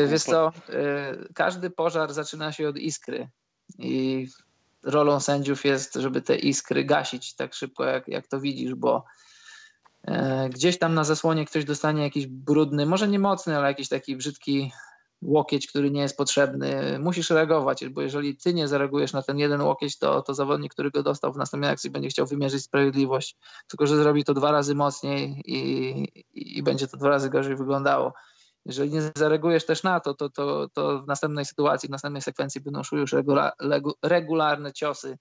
Wiesz co, każdy pożar zaczyna się od iskry i rolą sędziów jest, żeby te iskry gasić tak szybko, jak, jak to widzisz, bo gdzieś tam na zasłonie ktoś dostanie jakiś brudny, może nie mocny, ale jakiś taki brzydki łokieć, który nie jest potrzebny. Musisz reagować, bo jeżeli ty nie zareagujesz na ten jeden łokieć, to, to zawodnik, który go dostał w następnej akcji będzie chciał wymierzyć sprawiedliwość, tylko że zrobi to dwa razy mocniej i, i, będzie to dwa razy gorzej wyglądało. Jeżeli nie zareagujesz też na to, to, to, to w następnej sytuacji, w następnej sekwencji będą szły już regularne ciosy.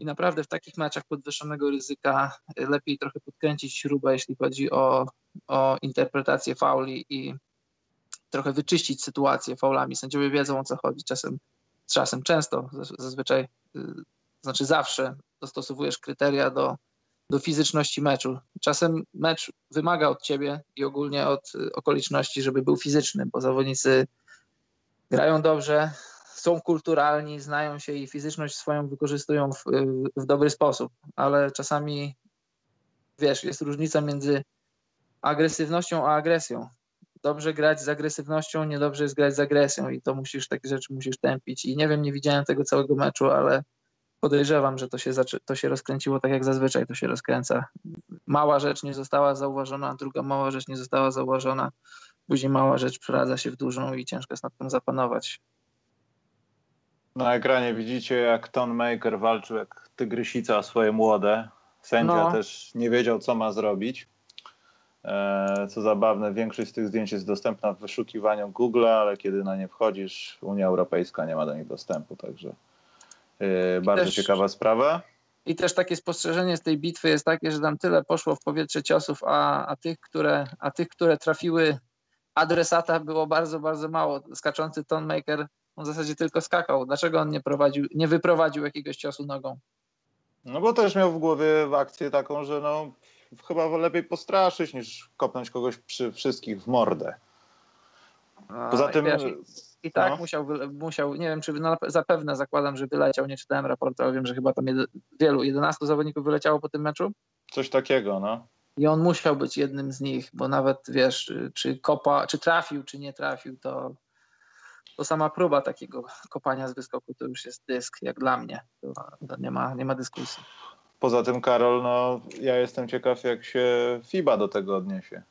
I naprawdę w takich meczach podwyższonego ryzyka lepiej trochę podkręcić śrubę, jeśli chodzi o, o interpretację fauli i trochę wyczyścić sytuację faulami. Sędziowie wiedzą o co chodzi. Czasem, czasem często, zaz- zazwyczaj, y, znaczy zawsze dostosowujesz kryteria do, do fizyczności meczu. Czasem mecz wymaga od ciebie i ogólnie od y, okoliczności, żeby był fizyczny, bo zawodnicy grają dobrze, są kulturalni, znają się i fizyczność swoją wykorzystują w, w dobry sposób, ale czasami wiesz, jest różnica między agresywnością a agresją. Dobrze grać z agresywnością, niedobrze jest grać z agresją i to musisz, takie rzeczy musisz tępić. I nie wiem, nie widziałem tego całego meczu, ale podejrzewam, że to się, to się rozkręciło tak jak zazwyczaj to się rozkręca. Mała rzecz nie została zauważona, druga mała rzecz nie została zauważona, później mała rzecz przeradza się w dużą i ciężko jest nad tym zapanować. Na ekranie widzicie, jak Ton Maker walczył jak tygrysica o swoje młode. Sędzia No. też nie wiedział, co ma zrobić. E, Co zabawne, większość z tych zdjęć jest dostępna w wyszukiwaniu Google, ale kiedy na nie wchodzisz, Unia Europejska nie ma do nich dostępu, także e, bardzo też- ciekawa sprawa. I też takie spostrzeżenie z tej bitwy jest takie, że tam tyle poszło w powietrze ciosów, a, a, tych, które, a tych, które trafiły adresata było bardzo, bardzo mało. Skaczący Tonmaker on w zasadzie tylko skakał. Dlaczego on nie, prowadził, nie wyprowadził jakiegoś ciosu nogą? No bo też miał w głowie akcję taką, że no chyba lepiej postraszyć niż kopnąć kogoś przy wszystkich w mordę. Poza i tym wiesz, I tak no. musiał, musiał, nie wiem czy no, zapewne zakładam, że wyleciał, nie czytałem raportu, ale wiem, że chyba tam jedy, wielu, 11 zawodników wyleciało po tym meczu. coś takiego, no. I on musiał być jednym z nich, bo nawet wiesz, czy kopa, czy trafił, czy nie trafił, to, to sama próba takiego kopania z wyskoku to już jest dysk, jak dla mnie. To, nie, ma, nie ma dyskusji. Poza tym, Karol, no ja jestem ciekaw, jak się FIBA do tego odniesie.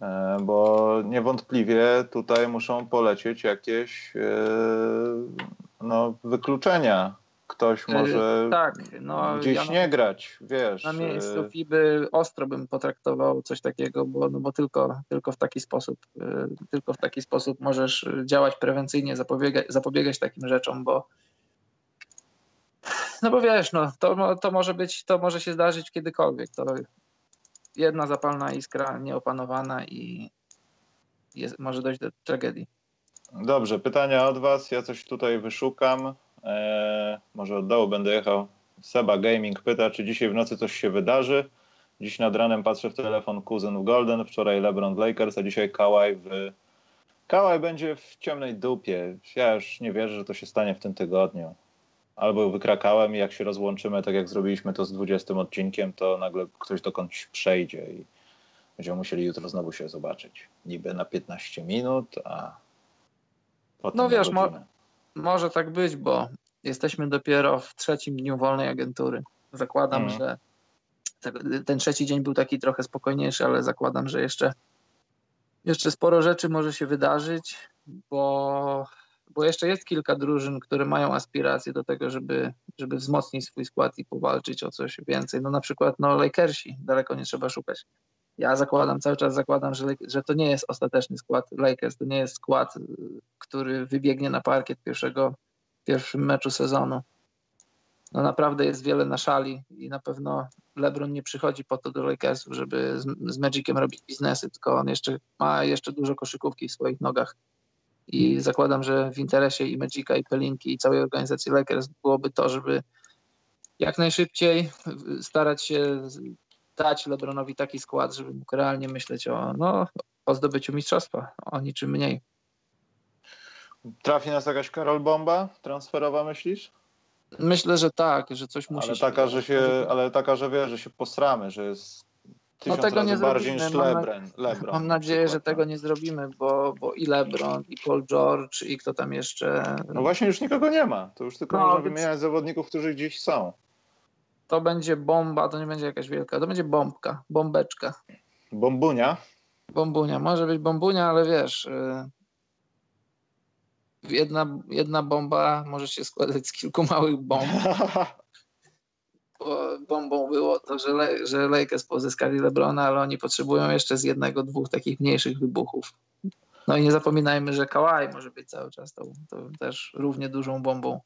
E, Bo niewątpliwie tutaj muszą polecieć jakieś e, no, wykluczenia. Ktoś może tak, no gdzieś ja na- nie grać, wiesz. Na miejscu e, FIBY ostro bym potraktował coś takiego, bo, no bo tylko, tylko w taki sposób, y, tylko w taki sposób możesz działać prewencyjnie, zapobiegać, zapobiegać takim rzeczom, bo no bo wiesz, no, to, to może być, to może się zdarzyć kiedykolwiek. To jedna zapalna iskra nieopanowana i jest, może dojść do tragedii. Dobrze, pytania od Was. Ja coś tutaj wyszukam. E, może od dołu będę jechał. Seba Gaming pyta, czy dzisiaj w nocy coś się wydarzy. Dziś nad ranem patrzę w telefon kuzyn w Golden, wczoraj LeBron w Lakers, a dzisiaj Kawhi w... Kawhi będzie w ciemnej dupie. Ja już nie wierzę, że to się stanie w tym tygodniu. Albo wykrakałem i jak się rozłączymy, tak jak zrobiliśmy to z 20 odcinkiem, to nagle ktoś dokądś przejdzie i będziemy musieli jutro znowu się zobaczyć. Niby na 15 minut, a potem No wiesz, mo-. Może tak być, bo jesteśmy dopiero w trzecim dniu wolnej agentury. Zakładam, Mhm. że te- ten trzeci dzień był taki trochę spokojniejszy, ale zakładam, że jeszcze, jeszcze sporo rzeczy może się wydarzyć, bo, bo jeszcze jest kilka drużyn, które mają aspiracje do tego, żeby, żeby wzmocnić swój skład i powalczyć o coś więcej. No na przykład no, Lakersi, daleko nie trzeba szukać. Ja zakładam, cały czas zakładam, że, że to nie jest ostateczny skład Lakers, to nie jest skład, y, który wybiegnie na parkiet pierwszego, w pierwszym meczu sezonu. No naprawdę jest wiele na szali i na pewno LeBron nie przychodzi po to do Lakersów, żeby z, z Magiciem robić biznesy, tylko on jeszcze ma jeszcze dużo koszykówki w swoich nogach. I zakładam, że w interesie i Magica, i Pelinki, i całej organizacji Lakers byłoby to, żeby jak najszybciej starać się dać LeBronowi taki skład, żeby mógł realnie myśleć o, no, o zdobyciu mistrzostwa, o niczym mniej. Trafi nas jakaś Karol Bomba transferowa, myślisz? Myślę, że tak, że coś musi Ale się taka, że się, ale taka, że wiesz, że się posramy, że jest tysiąc tego razy nie bardziej niż zrobimy. Mam na- Lebron. Lebron Mam na nadzieję, że tego no. nie zrobimy, bo, bo i LeBron, i Paul George, i kto tam jeszcze. No właśnie już nikogo nie ma. To już tylko No, można więc- wymieniać zawodników, którzy gdzieś są. To będzie bomba, to nie będzie jakaś wielka, to będzie bombka, bombeczka. Bombunia. Bombunia, może być bombunia, ale wiesz, y, jedna, jedna bomba może się składać z kilku małych bomb. *laughs* Bo bombą było to, że, Le, że Lakers pozyskali LeBrona, ale oni potrzebują jeszcze z jednego, dwóch takich mniejszych wybuchów. No i nie zapominajmy, że Kawhi może być cały czas tą, tą też równie dużą bombą.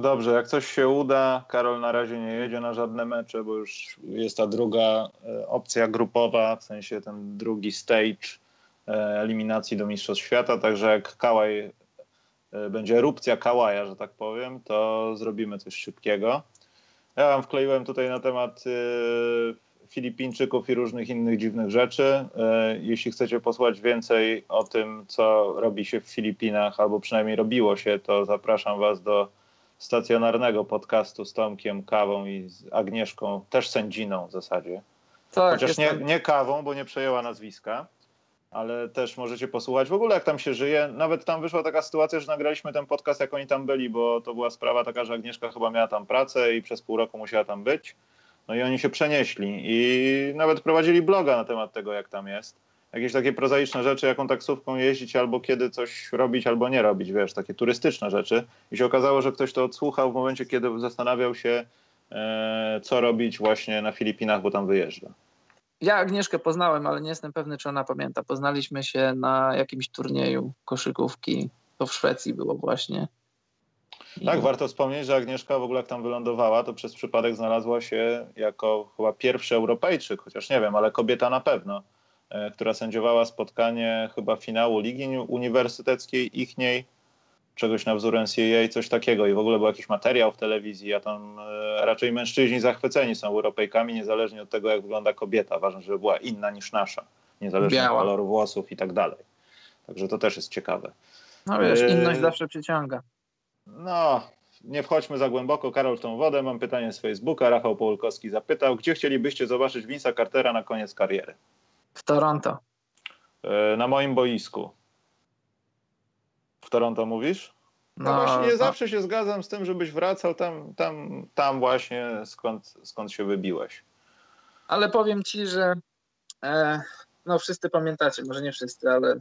Dobrze, jak coś się uda, Karol na razie nie jedzie na żadne mecze, bo już jest ta druga e, opcja grupowa, w sensie ten drugi stage e, eliminacji do Mistrzostw Świata, także jak Kałaj e, będzie erupcja Kałaja, że tak powiem, to zrobimy coś szybkiego. Ja wam wkleiłem tutaj na temat Filipińczyków i różnych innych dziwnych rzeczy. Jeśli chcecie posłuchać więcej o tym, co robi się w Filipinach, albo przynajmniej robiło się, to zapraszam was do stacjonarnego podcastu z Tomkiem Kawą i z Agnieszką, też sędziną w zasadzie. Tak, Chociaż nie, nie Kawą, bo nie przejęła nazwiska, ale też możecie posłuchać w ogóle jak tam się żyje. Nawet tam wyszła taka sytuacja, że nagraliśmy ten podcast jak oni tam byli, bo to była sprawa taka, że Agnieszka chyba miała tam pracę i przez pół roku musiała tam być. No i oni się przenieśli i nawet prowadzili bloga na temat tego, jak tam jest. Jakieś takie prozaiczne rzeczy, jaką taksówką jeździć, albo kiedy coś robić, albo nie robić, wiesz, takie turystyczne rzeczy. I się okazało, że ktoś to odsłuchał w momencie, kiedy zastanawiał się, e, co robić właśnie na Filipinach, bo tam wyjeżdża. Ja Agnieszkę poznałem, ale nie jestem pewny, czy ona pamięta. Poznaliśmy się na jakimś turnieju koszykówki. To w Szwecji było właśnie. I Tak, warto wspomnieć, że Agnieszka w ogóle jak tam wylądowała, to przez przypadek znalazła się jako chyba pierwszy Europejczyk, chociaż nie wiem, ale kobieta na pewno, która sędziowała spotkanie chyba finału Ligi Uniwersyteckiej ichniej czegoś na wzór NCAA, coś takiego i w ogóle był jakiś materiał w telewizji, a tam e, raczej mężczyźni zachwyceni są Europejkami, niezależnie od tego, jak wygląda kobieta. Ważne, żeby była inna niż nasza, niezależnie Biała. od koloru włosów i tak dalej. Także to też jest ciekawe. No wiesz, Yy. inność zawsze przyciąga. No, nie wchodźmy za głęboko, Karol, w tą wodę. Mam pytanie z Facebooka. Rafał Połulkowski zapytał, gdzie chcielibyście zobaczyć Vince'a Cartera na koniec kariery? W Toronto. E, Na moim boisku. W Toronto mówisz? No, No, właśnie nie no. zawsze się zgadzam z tym, żebyś wracał tam, tam, tam właśnie skąd, skąd się wybiłeś. Ale powiem ci, że e, no wszyscy pamiętacie, może nie wszyscy, ale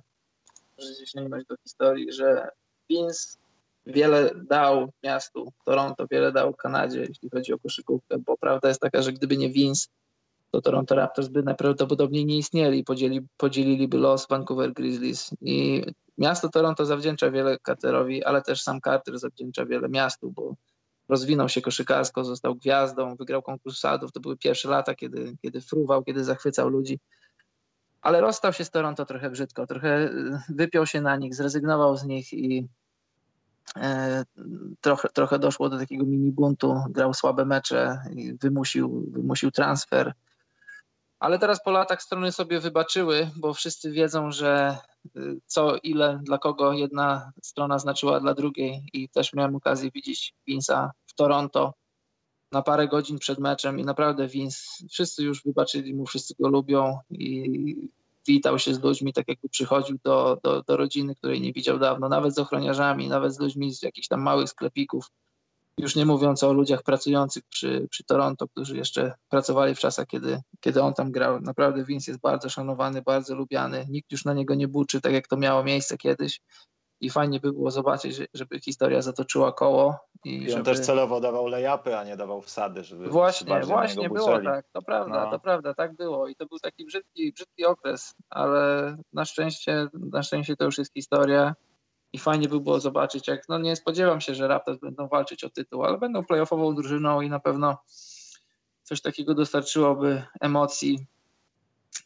możecie sięgnąć do historii, że Vince wiele dał miastu Toronto, wiele dał Kanadzie, jeśli chodzi o koszykówkę, bo prawda jest taka, że gdyby nie Vince, to Toronto Raptors by najprawdopodobniej nie istnieli i podzieli, podzieliliby los Vancouver Grizzlies. I miasto Toronto zawdzięcza wiele Carterowi, ale też sam Carter zawdzięcza wiele miastu, bo rozwinął się koszykarsko, został gwiazdą, wygrał konkurs sadów. To były pierwsze lata, kiedy, kiedy fruwał, kiedy zachwycał ludzi. Ale rozstał się z Toronto trochę brzydko, trochę y, wypiął się na nich, zrezygnował z nich i e, trochę, trochę doszło do takiego mini buntu. Grał słabe mecze wymusił, wymusił transfer. Ale teraz po latach strony sobie wybaczyły, bo wszyscy wiedzą, że y, co, ile, dla kogo jedna strona znaczyła dla drugiej. I też miałem okazję widzieć Vince'a w Toronto na parę godzin przed meczem i naprawdę Vince, wszyscy już wybaczyli mu, wszyscy go lubią i witał się z ludźmi, tak jakby przychodził do, do, do rodziny, której nie widział dawno, nawet z ochroniarzami, nawet z ludźmi z jakichś tam małych sklepików. Już nie mówiąc o ludziach pracujących przy, przy Toronto, którzy jeszcze pracowali w czasach, kiedy, kiedy on tam grał. Naprawdę Vince jest bardzo szanowany, bardzo lubiany. Nikt już na niego nie buczy, tak jak to miało miejsce kiedyś. I fajnie by było zobaczyć, że- żeby historia zatoczyła koło. I, I on żeby... też celowo dawał lejapy, a nie dawał wsady, żeby Właśnie, właśnie było tak, to prawda, No. to prawda, tak było i to był taki brzydki, brzydki okres, ale na szczęście, na szczęście to już jest historia i fajnie by było zobaczyć, jak, no nie spodziewam się, że Raptors będą walczyć o tytuł, ale będą playoffową drużyną i na pewno coś takiego dostarczyłoby emocji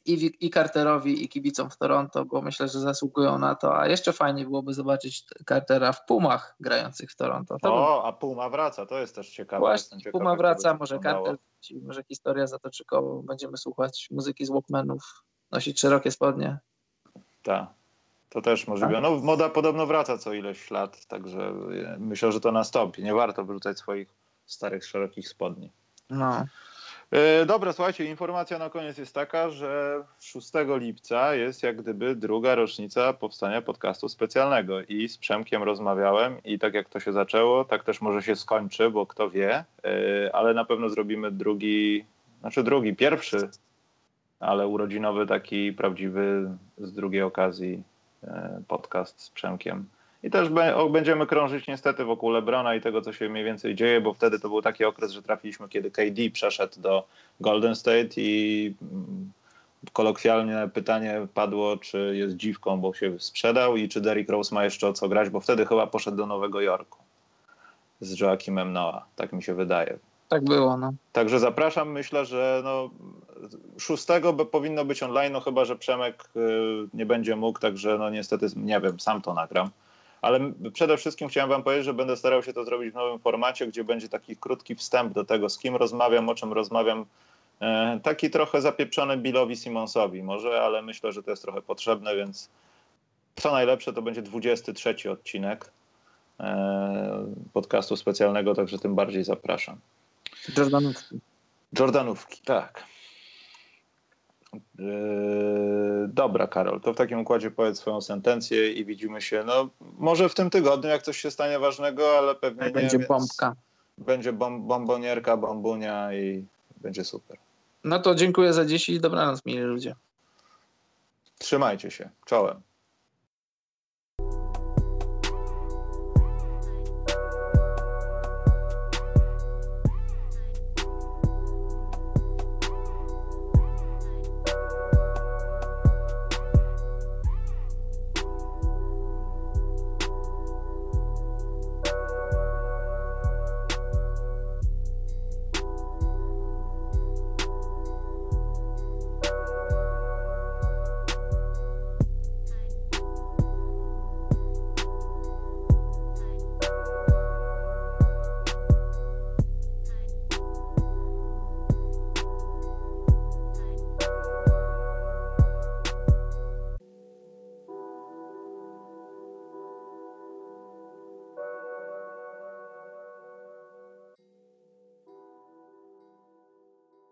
i, i Carterowi, i kibicom w Toronto, bo myślę, że zasługują na to, a jeszcze fajniej byłoby zobaczyć Cartera w Pumach grających w Toronto. To by O, a Puma wraca, to jest też ciekawe. Właśnie, Puma wraca, może. Carter, może historia zatoczy koło, będziemy słuchać muzyki z Walkmanów, nosić szerokie spodnie. Tak. To też możliwe. No, moda podobno wraca co ileś lat, także e, myślę, że to nastąpi. Nie warto wrzucać swoich starych, szerokich spodni. No. E, Dobra, słuchajcie, informacja na koniec jest taka, że 6 lipca jest jak gdyby druga rocznica powstania podcastu specjalnego i z Przemkiem rozmawiałem i tak jak to się zaczęło, tak też może się skończy, bo kto wie, e, ale na pewno zrobimy drugi, znaczy drugi, pierwszy, ale urodzinowy taki prawdziwy z drugiej okazji podcast z Przemkiem. I też będziemy krążyć niestety wokół Lebrona i tego, co się mniej więcej dzieje, bo wtedy to był taki okres, że trafiliśmy, kiedy KD przeszedł do Golden State i mm, kolokwialnie pytanie padło, czy jest dziwką, bo się sprzedał i czy Derrick Rose ma jeszcze o co grać, bo wtedy chyba poszedł do Nowego Jorku z Joakimem Noah, tak mi się wydaje. Tak było, no. Także zapraszam. Myślę, że no, 6 by powinno być online, no chyba, że Przemek y, nie będzie mógł, także no niestety, nie wiem, sam to nagram. Ale przede wszystkim chciałem wam powiedzieć, że będę starał się to zrobić w nowym formacie, gdzie będzie taki krótki wstęp do tego, z kim rozmawiam, o czym rozmawiam. E, taki trochę zapieprzony Billowi Simonsowi może, ale myślę, że to jest trochę potrzebne, więc co najlepsze to będzie 23 odcinek e, podcastu specjalnego, także tym bardziej zapraszam. Jordanówki. Jordanówki, tak. Yy, dobra, Karol, to w takim układzie powiedz swoją sentencję i widzimy się, no może w tym tygodniu, jak coś się stanie ważnego, ale pewnie nie. Będzie bombka. Będzie bom, bombonierka, bombunia i będzie super. No to dziękuję za dziś i dobranoc, mili ludzie. Trzymajcie się. Czołem.